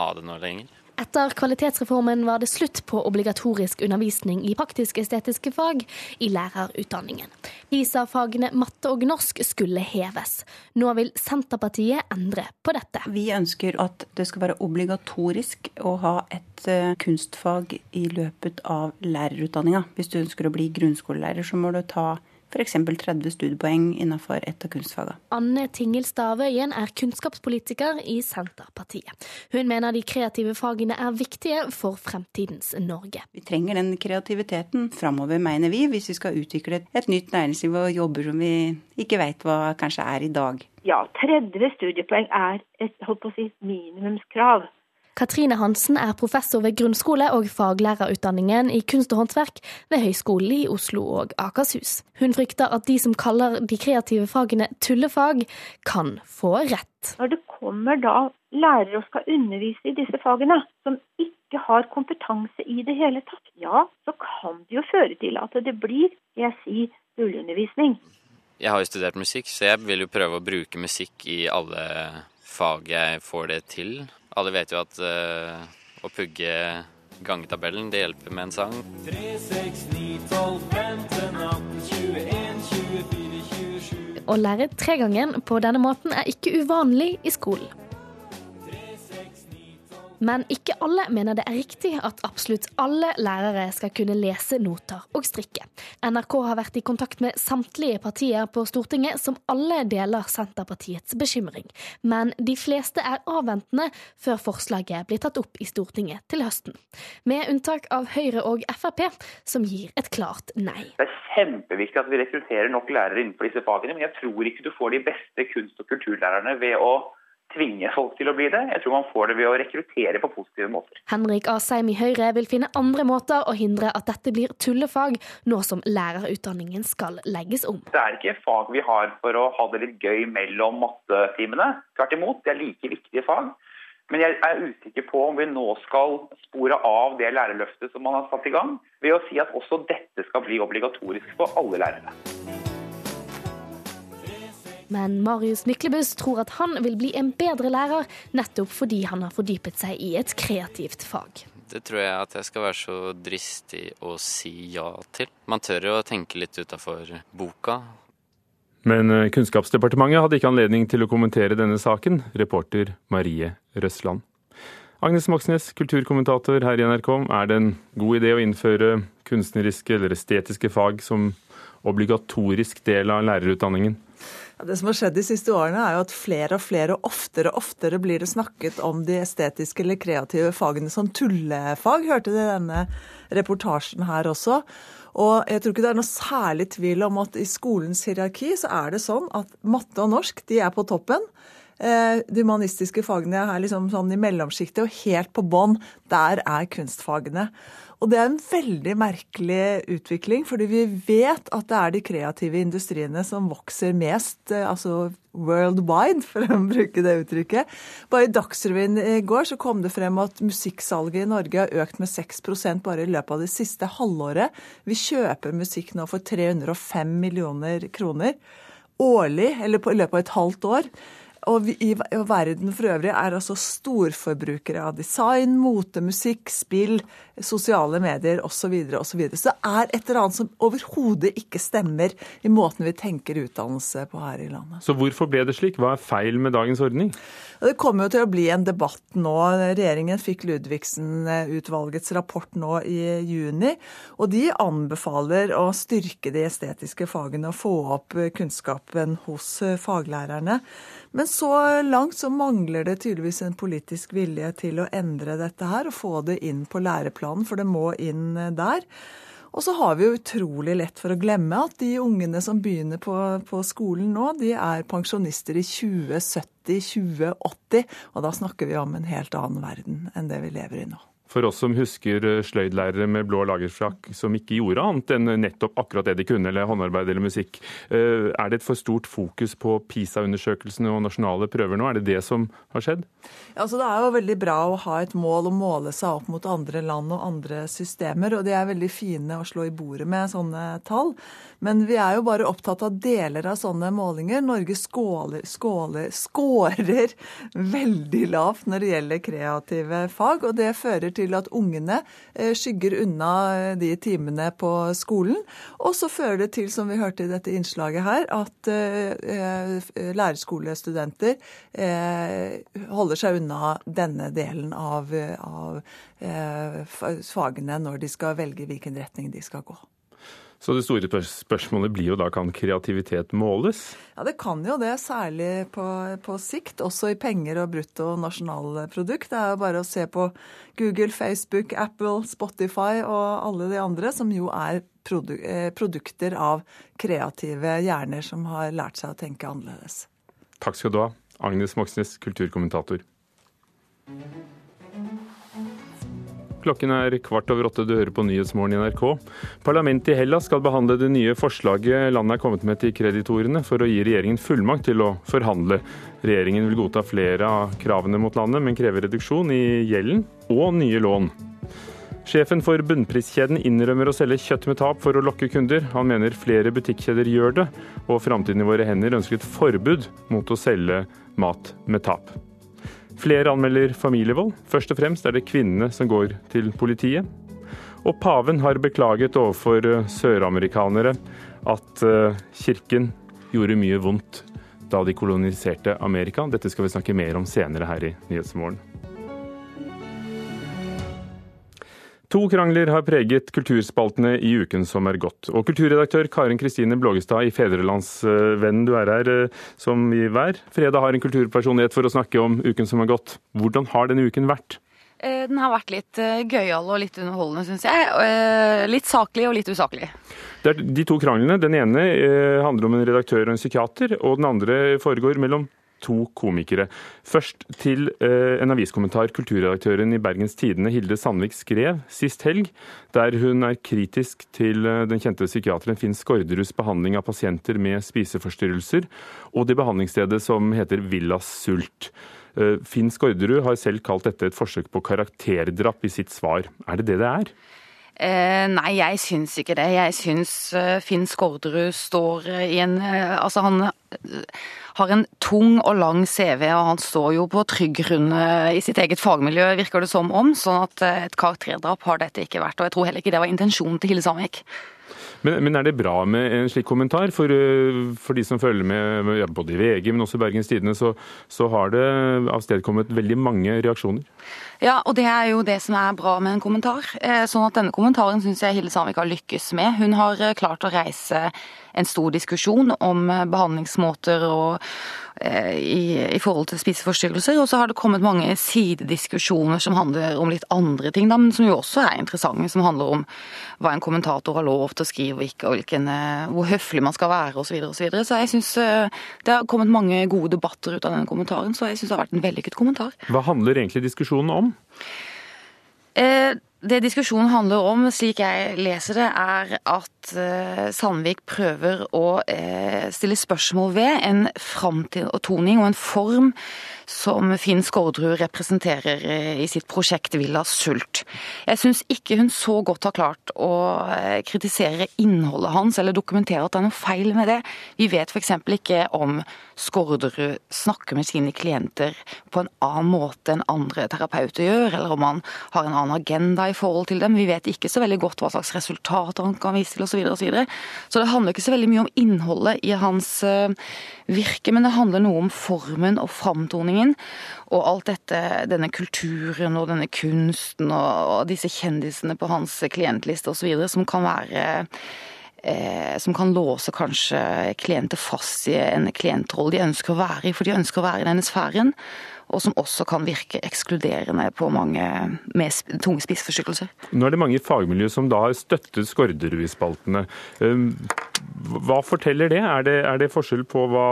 av det nå lenger. Etter kvalitetsreformen var det slutt på obligatorisk undervisning i praktisk-estetiske fag i lærerutdanningen. PISA-fagene matte og norsk skulle heves. Nå vil Senterpartiet endre på dette. Vi ønsker at det skal være obligatorisk å ha et eh, kunstfag i løpet av lærerutdanninga. Hvis du ønsker å bli grunnskolelærer, så må du ta f.eks. 30 studiepoeng innenfor et av kunstfagene. Anne Tingel Stavøyen er kunnskapspolitiker i Senterpartiet. Hun mener de kreative fagene er viktige for fremtidens Norge. Vi trenger den kreativiteten framover, mener vi, hvis vi skal utvikle et nytt næringsliv og jobber som vi ikke vet hva kanskje er i dag. Ja, 30 studiepoeng er et holdt på å si, minimumskrav. Katrine Hansen er professor ved grunnskole- og faglærerutdanningen i kunst og håndverk ved Høgskolen i Oslo og Akershus. Hun frykter at de som kaller de kreative fagene tullefag, kan få rett. Når det kommer da lærere og skal undervise i disse fagene, som ikke har kompetanse i det hele tatt, ja, så kan det jo føre til at det blir, jeg sier, tullundervisning. Jeg har jo studert musikk, så jeg vil jo prøve å bruke musikk i alle fag jeg får det til. Alle vet jo at uh, å pugge gangetabellen, det hjelper med en sang. 3, 6, 9, 12, 15, 18, 21, 24, 27 Å lære tregangen på denne måten er ikke uvanlig i skolen. Men ikke alle mener det er riktig at absolutt alle lærere skal kunne lese noter og strikke. NRK har vært i kontakt med samtlige partier på Stortinget, som alle deler Senterpartiets bekymring. Men de fleste er avventende før forslaget blir tatt opp i Stortinget til høsten. Med unntak av Høyre og Frp, som gir et klart nei. Det er kjempeviktig at vi rekrutterer nok lærere innenfor disse fagene, men jeg tror ikke du får de beste kunst- og kulturlærerne ved å tvinge folk til å bli det. Jeg tror man får det ved å rekruttere på positive måter. Henrik Asheim i Høyre vil finne andre måter å hindre at dette blir tullefag, nå som lærerutdanningen skal legges om. Det er ikke fag vi har for å ha det litt gøy mellom mattetimene. Tvert imot, det er like viktige fag. Men jeg er usikker på om vi nå skal spore av det lærerløftet som man har satt i gang, ved å si at også dette skal bli obligatorisk for alle lærere. Men Marius Myklebust tror at han vil bli en bedre lærer, nettopp fordi han har fordypet seg i et kreativt fag. Det tror jeg at jeg skal være så dristig å si ja til. Man tør jo å tenke litt utafor boka. Men eh, Kunnskapsdepartementet hadde ikke anledning til å kommentere denne saken. Reporter Marie Røsland. Agnes Moxnes, kulturkommentator her i NRK. Er det en god idé å innføre kunstneriske eller estetiske fag som obligatorisk del av lærerutdanningen? Det som har skjedd de siste årene, er jo at flere og flere og oftere og oftere blir det snakket om de estetiske eller kreative fagene som tullefag. Hørte du denne reportasjen her også? Og jeg tror ikke det er noe særlig tvil om at i skolens hierarki så er det sånn at matte og norsk de er på toppen. Eh, de humanistiske fagene er liksom sånn i mellomsjiktet, og helt på bånn, der er kunstfagene. Og det er en veldig merkelig utvikling, fordi vi vet at det er de kreative industriene som vokser mest, eh, altså worldwide, for å bruke det uttrykket. Bare i Dagsrevyen i går så kom det frem at musikksalget i Norge har økt med 6% bare i løpet av det siste halvåret. Vi kjøper musikk nå for 305 millioner kroner årlig, eller i løpet av et halvt år. Og vi, i, i verden for øvrig er altså storforbrukere av design, mote, musikk, spill, sosiale medier osv. Og så, så det er et eller annet som overhodet ikke stemmer i måten vi tenker utdannelse på her i landet. Så hvorfor ble det slik? Hva er feil med dagens ordning? Det kommer jo til å bli en debatt nå. Regjeringen fikk Ludvigsen-utvalgets rapport nå i juni. Og de anbefaler å styrke de estetiske fagene og få opp kunnskapen hos faglærerne. Men så langt så mangler det tydeligvis en politisk vilje til å endre dette her og få det inn på læreplanen, for det må inn der. Og så har vi jo utrolig lett for å glemme at de ungene som begynner på, på skolen nå, de er pensjonister i 2070-2080. Og da snakker vi om en helt annen verden enn det vi lever i nå. For oss som husker eh, sløydlærere med blå lagerfrakk som ikke gjorde annet enn nettopp akkurat det de kunne, eller håndarbeid eller musikk. Eh, er det et for stort fokus på PISA-undersøkelsene og nasjonale prøver nå? Er det det som har skjedd? Altså, det er jo veldig bra å ha et mål å måle seg opp mot andre land og andre systemer, og de er veldig fine å slå i bordet med sånne tall. Men vi er jo bare opptatt av deler av sånne målinger. Norge skåler, skåler, skårer veldig lavt når det gjelder kreative fag, og det fører til at ungene eh, skygger unna eh, de timene på skolen. Og så fører det til, som vi hørte i dette innslaget her, at eh, lærerskolestudenter holder seg unna denne delen av, av fagene når de skal velge hvilken retning de skal gå. Så det store spørsmålet blir jo da kan kreativitet måles? Ja, det kan jo det, særlig på, på sikt. Også i penger og brutto nasjonalprodukt. Det er jo bare å se på Google, Facebook, Apple, Spotify og alle de andre, som jo er produ eh, produkter av kreative hjerner som har lært seg å tenke annerledes. Takk skal du ha, Agnes Moxnes, kulturkommentator. Klokken er kvart over åtte, du hører på Nyhetsmorgen i NRK. Parlamentet i Hellas skal behandle det nye forslaget landet er kommet med til kreditorene for å gi regjeringen fullmakt til å forhandle. Regjeringen vil godta flere av kravene mot landet, men krever reduksjon i gjelden og nye lån. Sjefen for bunnpriskjeden innrømmer å selge kjøtt med tap for å lokke kunder. Han mener flere butikkjeder gjør det, og Framtiden i våre hender ønsker et forbud mot å selge mat med tap. Flere anmelder familievold. Først og fremst er det kvinnene som går til politiet. Og paven har beklaget overfor eh, søramerikanere at eh, kirken gjorde mye vondt da de koloniserte Amerika. Dette skal vi snakke mer om senere her i Nyhetsmorgen. To krangler har preget kulturspaltene i uken som er gått. Og kulturredaktør Karin Kristine Blågestad i Fedrelandsvennen, du er her eh, som i hver fredag har en kulturpersonlighet for å snakke om uken som har gått. Hvordan har denne uken vært? Eh, den har vært litt eh, gøyal og litt underholdende, syns jeg. Litt saklig og litt usaklig. Det er de to kranglene. Den ene handler om en redaktør og en psykiater, og den andre foregår mellom to komikere. Først til eh, en aviskommentar kulturredaktøren i Bergens Tidende, Hilde Sandvik, skrev sist helg, der hun er kritisk til eh, den kjente psykiateren Finn Skårderuds behandling av pasienter med spiseforstyrrelser, og det behandlingsstedet som heter Villas Sult. Eh, Finn Skårderud har selv kalt dette et forsøk på karakterdrap i sitt svar. Er det det det er? Eh, nei, jeg syns ikke det. Jeg syns eh, Finn Skårderud står i en eh, Altså, han har en tung og lang CV, og han står jo på trygg grunn eh, i sitt eget fagmiljø, virker det som om. Sånn at eh, et karakterdrap har dette ikke vært. Og jeg tror heller ikke det var intensjonen til Hille Sandvik. Men, men, er det bra med en slik kommentar? For, eh, for de som følger med ja, både i VG, men også Bergens Tidende, så, så har det avstedkommet veldig mange reaksjoner? Ja, og det er jo det som er bra med en kommentar. Sånn at denne kommentaren syns jeg Hilde Sandvik har lykkes med. Hun har klart å reise en stor diskusjon om behandlingsmåter og Eh, i, i, forhold til spiseforstyrrelser. Og så har det kommet mange sidediskusjoner som handler om litt andre ting, da, men som jo også er interessante. Som handler om hva en kommentator har lov til å skrive og ikke, og hvilken, eh, hvor høflig man skal være osv. Så, videre, og så, så jeg syns eh, det har kommet mange gode debatter ut av denne kommentaren, så jeg syns det har vært en vellykket kommentar. Hva handler egentlig diskusjonen om? Eh, det diskusjonen handler om, slik jeg leser det, er at eh, Sandvik prøver å eh, stille spørsmål ved en framtoning og en form som Finn Skårdrud representerer i sitt prosjekt Villa Sult. Jeg syns ikke hun så godt har klart å kritisere innholdet hans eller dokumentere at det er noe feil med det. Vi vet f.eks. ikke om Skårderud snakker med sine klienter på en annen måte enn andre terapeuter gjør, eller om han har en annen agenda i forhold til dem. Vi vet ikke så veldig godt hva slags resultater han kan vise til osv. Så, videre, og så, så det handler ikke så veldig mye om innholdet i hans eh, virke, men det handler noe om formen og framtoningen. Og alt dette, denne kulturen og denne kunsten og, disse kjendisene på hans klientliste osv. som kan være eh, som kan låse kanskje klienter fast i en klientrolle de ønsker å være i, for de ønsker å være i denne sfæren og som også kan virke ekskluderende på mange med tunge spiseforstyrrelser. Nå er det mange i fagmiljø som da har støttet Skårderud i spaltene. Ehm, hva forteller det? Er, det? er det forskjell på hva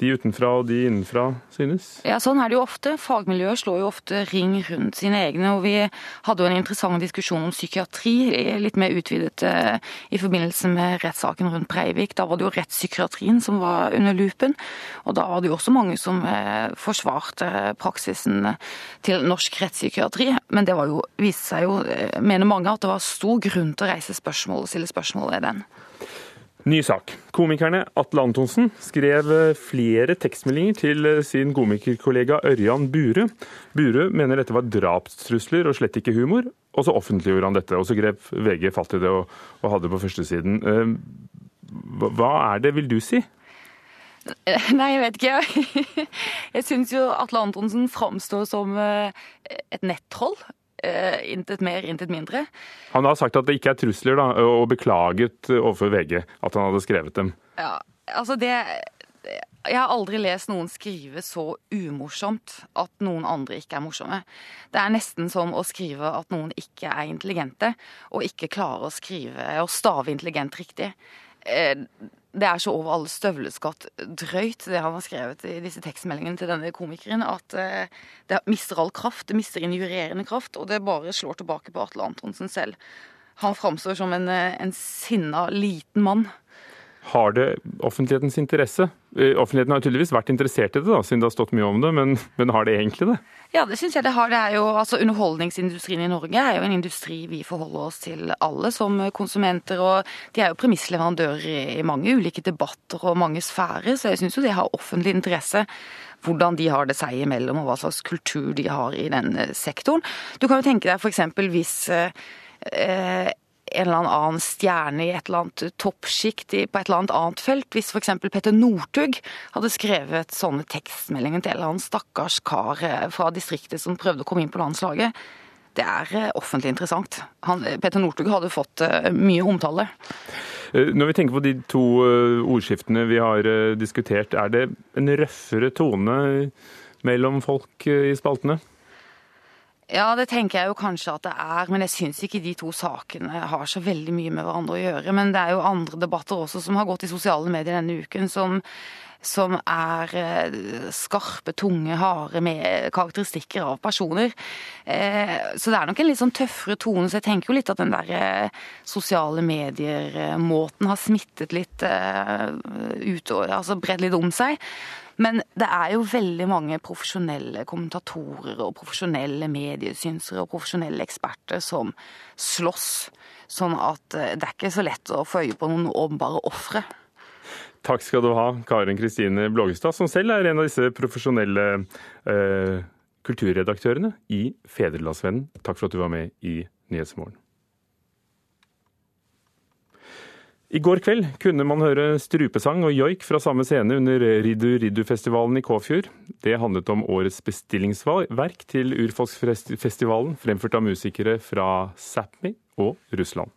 de utenfra og de innenfra synes? Ja, Sånn er det jo ofte. Fagmiljøet slår jo ofte ring rundt sine egne. og Vi hadde jo en interessant diskusjon om psykiatri, litt mer utvidet eh, i forbindelse med rettssaken rundt Breivik. Da var det jo rettspsykiatrien som var under lupen. Og da var det jo også mange som eh, forsvarte praksisen til norsk rettspsykiatri. Men det var jo, viste seg jo, eh, mener mange, at det var stor grunn til å reise spørsmål og stille spørsmål ved den. Ny sak. Komikerne Atle Antonsen skrev flere tekstmeldinger til sin komikerkollega Ørjan Bure. Bure mener dette var drapstrusler og slett ikke humor, og så offentliggjorde han dette. Og så grep VG fatt i det og, og hadde det på førstesiden. Eh, hva er det, vil du si? Nei, jeg vet ikke. Jeg syns jo Atle Antonsen framstår som eh, et nettroll. Uh, intet mer, intet mindre. Han har sagt at det ikke er trusler, da, og beklaget overfor VG at han hadde skrevet dem. Ja, altså det Jeg har aldri lest noen skrive så umorsomt at noen andre ikke er morsomme. Det er nesten som å skrive at noen ikke er intelligente, og ikke klarer å skrive og stave intelligent riktig. Eh, det er så over alle støvleskatt drøyt, det han har skrevet i disse tekstmeldingene til denne komikeren, at eh, det mister all kraft. Det mister injurerende kraft, og det bare slår tilbake på Atle Antonsen selv. Han framstår som en, eh, en sinna, liten mann. Har det offentlighetens interesse? Eh, offentligheten har tydeligvis vært interessert i det, da, siden det har stått mye om det, men, men har det egentlig det? Ja, det syns jeg det har. Det er jo, altså Underholdningsindustrien i Norge er jo en industri vi forholder oss til alle som konsumenter. Og de er jo premissleverandører i mange ulike debatter og mange sfærer, så jeg syns jo det har offentlig interesse hvordan de har det seg imellom, og hva slags kultur de har i den sektoren. Du kan jo tenke deg f.eks. hvis eh, en eller annen stjerne i et eller annet toppsjikt på et eller annet annet felt. Hvis f.eks. Petter Northug hadde skrevet sånne tekstmeldinger til en eller annen stakkars kar eh, fra distriktet som prøvde å komme inn på landslaget. Det er eh, offentlig interessant. Han, Petter Northug hadde fått mye omtale. Når vi tenker på de to ordskiftene vi har diskutert, er det en røffere tone mellom folk i spaltene? Ja, det tenker jeg jo kanskje at det er, men jeg syns ikke de to sakene har så veldig mye med hverandre å gjøre. Men det er jo andre debatter også som har gått i sosiale medier denne uken, som, som er eh, skarpe, tunge, harde med karakteristikker av personer. Eh, så det er nok en litt sånn tøffere tone. Så jeg tenker jo litt at den der eh, sosiale medier-måten har smittet litt ut altså bredd litt om seg. Men det er jo veldig mange profesjonelle kommentatorer og profesjonelle mediesynsere og profesjonelle eksperter som slåss. Sånn at eh, det er ikke så lett å få øye på noen åpenbare ofre. Takk skal du ha, Karen Kristine Blågestad, som selv er en av disse profesjonelle eh, kulturredaktørene i Fedrelandsvennen. Takk for at du var med i Nyhetsmorgen. I går kveld kunne man høre strupesang og joik fra samme scene under Riddu Riddu-festivalen i Kåfjord. Det handlet om årets bestillingsverk til urfolksfestivalen, fremført av musikere fra Sápmi og Russland.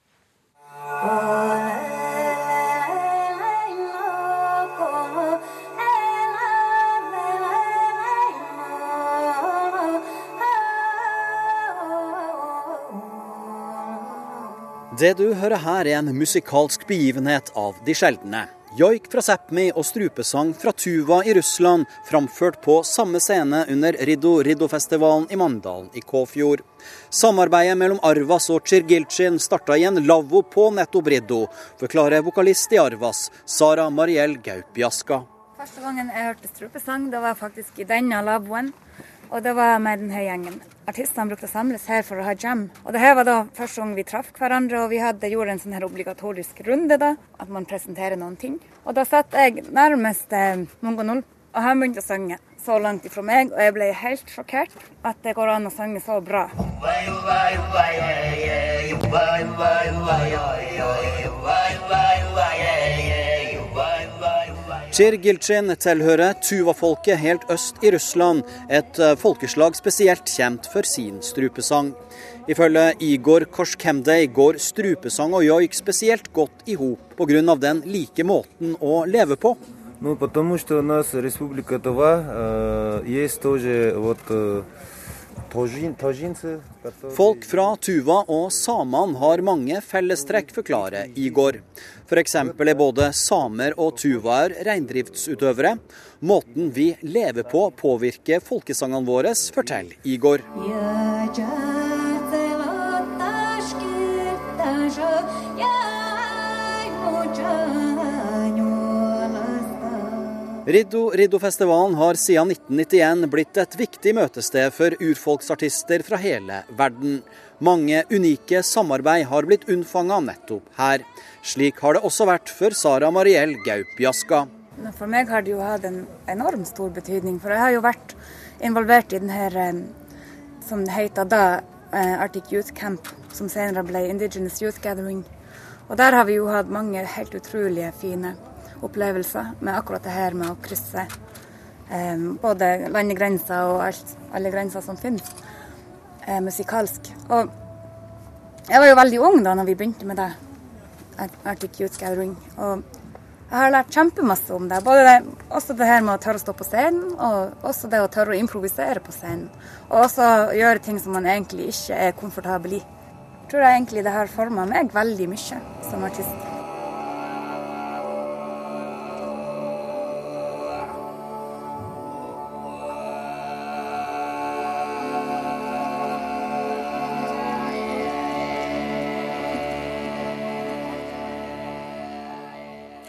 Det du hører her er en musikalsk begivenhet av de sjeldne. Joik fra Sápmi og strupesang fra Tuva i Russland, framført på samme scene under Riddo-Riddo-festivalen i Mandalen i Kåfjord. Samarbeidet mellom Arvas og Chirgilchin starta i en lavvo på nettopp Riddo, forklarer vokalist i Arvas, Sara Mariell Gaupjaska. Første gangen jeg hørte strupesang, det var faktisk i denne lavvoen. Og det var med denne gjengen. Artistene brukte å samles her for å ha jam. Og det her var da første gang vi traff hverandre, og vi hadde gjort en sånn her obligatorisk runde, da. At man presenterer noen ting. Og da satt jeg nærmest eh, Mongo Null, og han begynte å synge så langt ifra meg, og jeg ble helt sjokkert at det går an å synge så bra. Tsjergiltsjen tilhører tuva-folket helt øst i Russland, et eh, folkeslag spesielt kjent for sin strupesang. Ifølge Igor Korskemdej går strupesang og joik spesielt godt i hop pga. den like måten å leve på. Ну, потому что у нас республика Тува, э, есть тоже вот э, Folk fra Tuva og samene har mange fellestrekk, forklarer Igor. F.eks. er både samer og tuvaer reindriftsutøvere. Måten vi lever på påvirker folkesangene våre, forteller Igor. Riddo-Riddo-festivalen har siden 1991 blitt et viktig møtested for urfolksartister fra hele verden. Mange unike samarbeid har blitt unnfanga nettopp her. Slik har det også vært for Sara Mariell Gaup-Jaska. For meg har det jo hatt en enormt stor betydning. For jeg har jo vært involvert i denne, eh, som heter da, eh, Arctic Youth Camp, som senere ble Indigenous Youth Gathering. Og der har vi jo hatt mange helt utrolige fine opplevelser med akkurat det her med å krysse um, både landegrenser og alt, alle grenser som finnes, uh, musikalsk. Og jeg var jo veldig ung da når vi begynte med det, Arctic Youth Gathering. Og jeg har lært kjempemasse om det. Både det, også det her med å tørre å stå på scenen, og også det å tørre å improvisere på scenen. Og også gjøre ting som man egentlig ikke er komfortabel i. Jeg tror egentlig det har forma meg veldig mye som artist.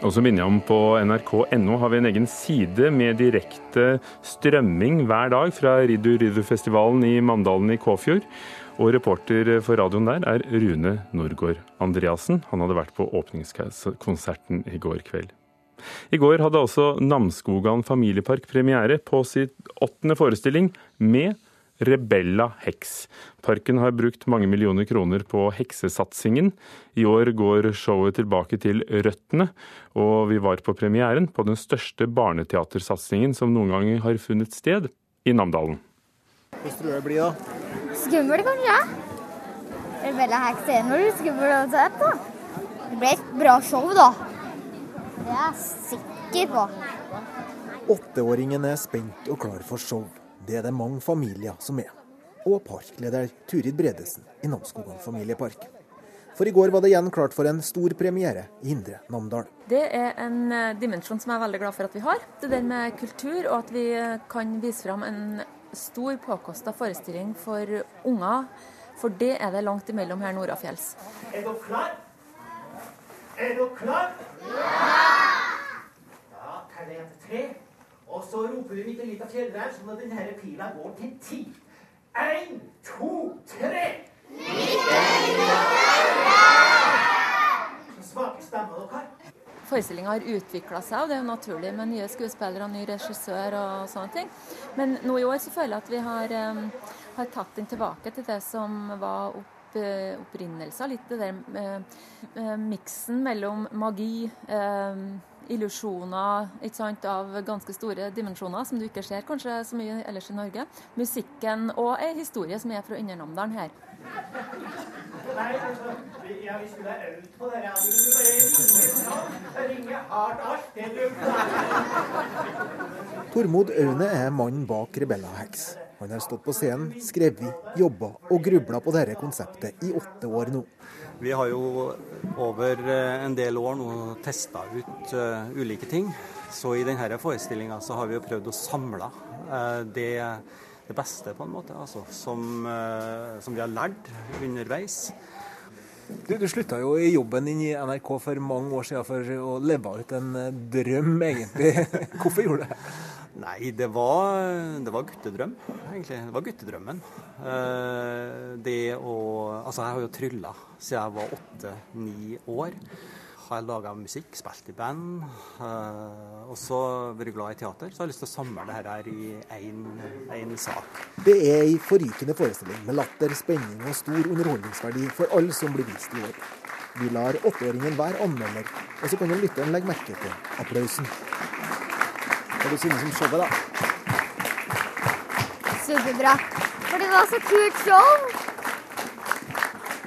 Og så minner jeg om på nrk.no har vi en egen side med direkte strømming hver dag fra Riddu Riddu-festivalen i Mandalen i Kåfjord. Og reporter for radioen der er Rune Norgård Andreassen. Han hadde vært på åpningskonserten i går kveld. I går hadde også Namsskogan familiepark premiere på sitt åttende forestilling med Rebella heks. Parken har brukt mange millioner kroner på heksesatsingen. I år går showet tilbake til røttene, og vi var på premieren på den største barneteatersatsingen som noen gang har funnet sted i Namdalen. Hvordan tror du det blir, da? Skummel, kanskje? Rebella heks er noe skummel og se da. Det blir et bra show, da. Det er jeg sikker på. Åtteåringen er spent og klar for show. Det er det mange familier som er. Og parkleder Turid Bredesen i Namsskogan familiepark. For i går var det igjen klart for en stor premiere i Indre Namdal. Det er en eh, dimensjon som jeg er veldig glad for at vi har. Det der med kultur, og at vi eh, kan vise fram en stor påkosta forestilling for unger. For det er det langt imellom her nordafjells. Er dere klar? Er dere klar? Ja! Da teller jeg til tre. Og så roper vi litt av fjellreir, sånn at denne pila går til ti. Én, to, tre! Så svake stemmer dere. Forestillinga har utvikla seg, og det er jo naturlig med nye skuespillere og ny regissør og sånne ting. Men nå i år så føler jeg at vi har, um, har tatt den tilbake til det som var opp, uh, opprinnelsen. Litt det der uh, uh, miksen mellom magi illusjoner ikke sant, av ganske store dimensjoner, som du ikke ser kanskje så mye ellers i Norge. Musikken og ei historie som er fra Indre Namdalen her. Nei, ja, vi skulle ha øvd på det. Ja, du bare ringe hardt alt. Det du Tormod Aune er mannen bak Rebella Hex. Han har stått på scenen, skrevet, jobba og grubla på dette konseptet i åtte år nå. Vi har jo over eh, en del år nå testa ut uh, ulike ting. Så i denne forestillinga så har vi jo prøvd å samle uh, det, det, beste, på en måte, altså, som, som, vi har lært underveis. Du, du slutta jo i jobben din i NRK for mange år siden for å leve ut en drøm, egentlig. Hvorfor gjorde du det? Nei, det var, det var, guttedrøm, egentlig. Det var guttedrømmen. Eh, det å Altså, jeg har jo trylla siden jeg var åtte-ni år. Har laga musikk, spilt i band. Eh, og så vært glad i teater. Så jeg har lyst til å samle det her i én sak. Det er ei forrykende forestilling med latter, spenning og stor underholdningsverdi for alle som blir vist i år. Vi lar åtteåringen være anmelder, og så kan lytteren legge merke til applausen. Hva du synes om showet, da? Superbra. For det var så kult show.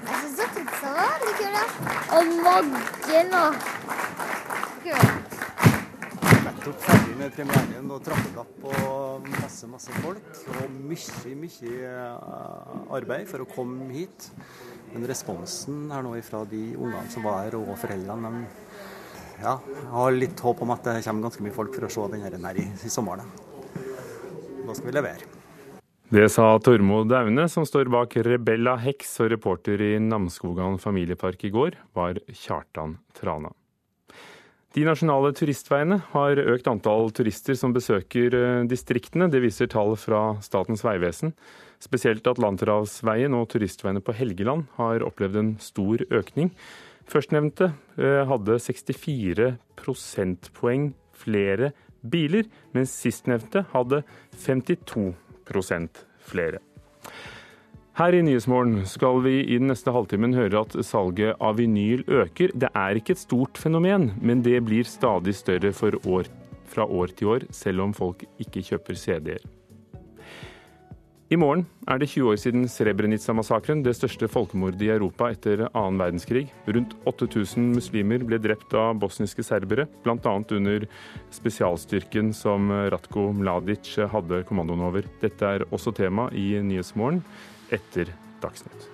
Jeg syns det var veldig ja. Og Maggen og Kult. Nettopp ferdig med premieren og trappelapp og masse, masse folk. Og mye, mye eh, arbeid for å komme hit. Men responsen her nå fra de ungene som var her, og foreldrene, de ja, jeg har litt håp om at det kommer ganske mye folk for å se denne her i, i sommeren. Da skal vi levere. Det sa Tormod Aune, som står bak Rebella Heks, og reporter i Namsskogan familiepark i går var Kjartan Trana. De nasjonale turistveiene har økt antall turister som besøker eh, distriktene. Det viser tall fra Statens vegvesen. Spesielt Atlanterhavsveien og turistveiene på Helgeland har opplevd en stor økning. Førstnevnte eh, hadde 64 prosentpoeng flere biler, mens sistnevnte hadde 52% flere. Her i Nyhetsmorgen skal vi i den neste halvtimen høre at salget av vinyl øker. Det er ikke et stort fenomen, men det blir stadig større år, fra år til år, selv om folk ikke kjøper CD-er. I morgen er det 20 år siden Srebrenica-massakren, det største folkemordet i Europa etter annen verdenskrig. Rundt 8000 muslimer ble drept av bosniske serbere, bl.a. under spesialstyrken som Ratko Mladic hadde kommandoen over. Dette er også tema i Nyhetsmorgen etter Dagsnytt.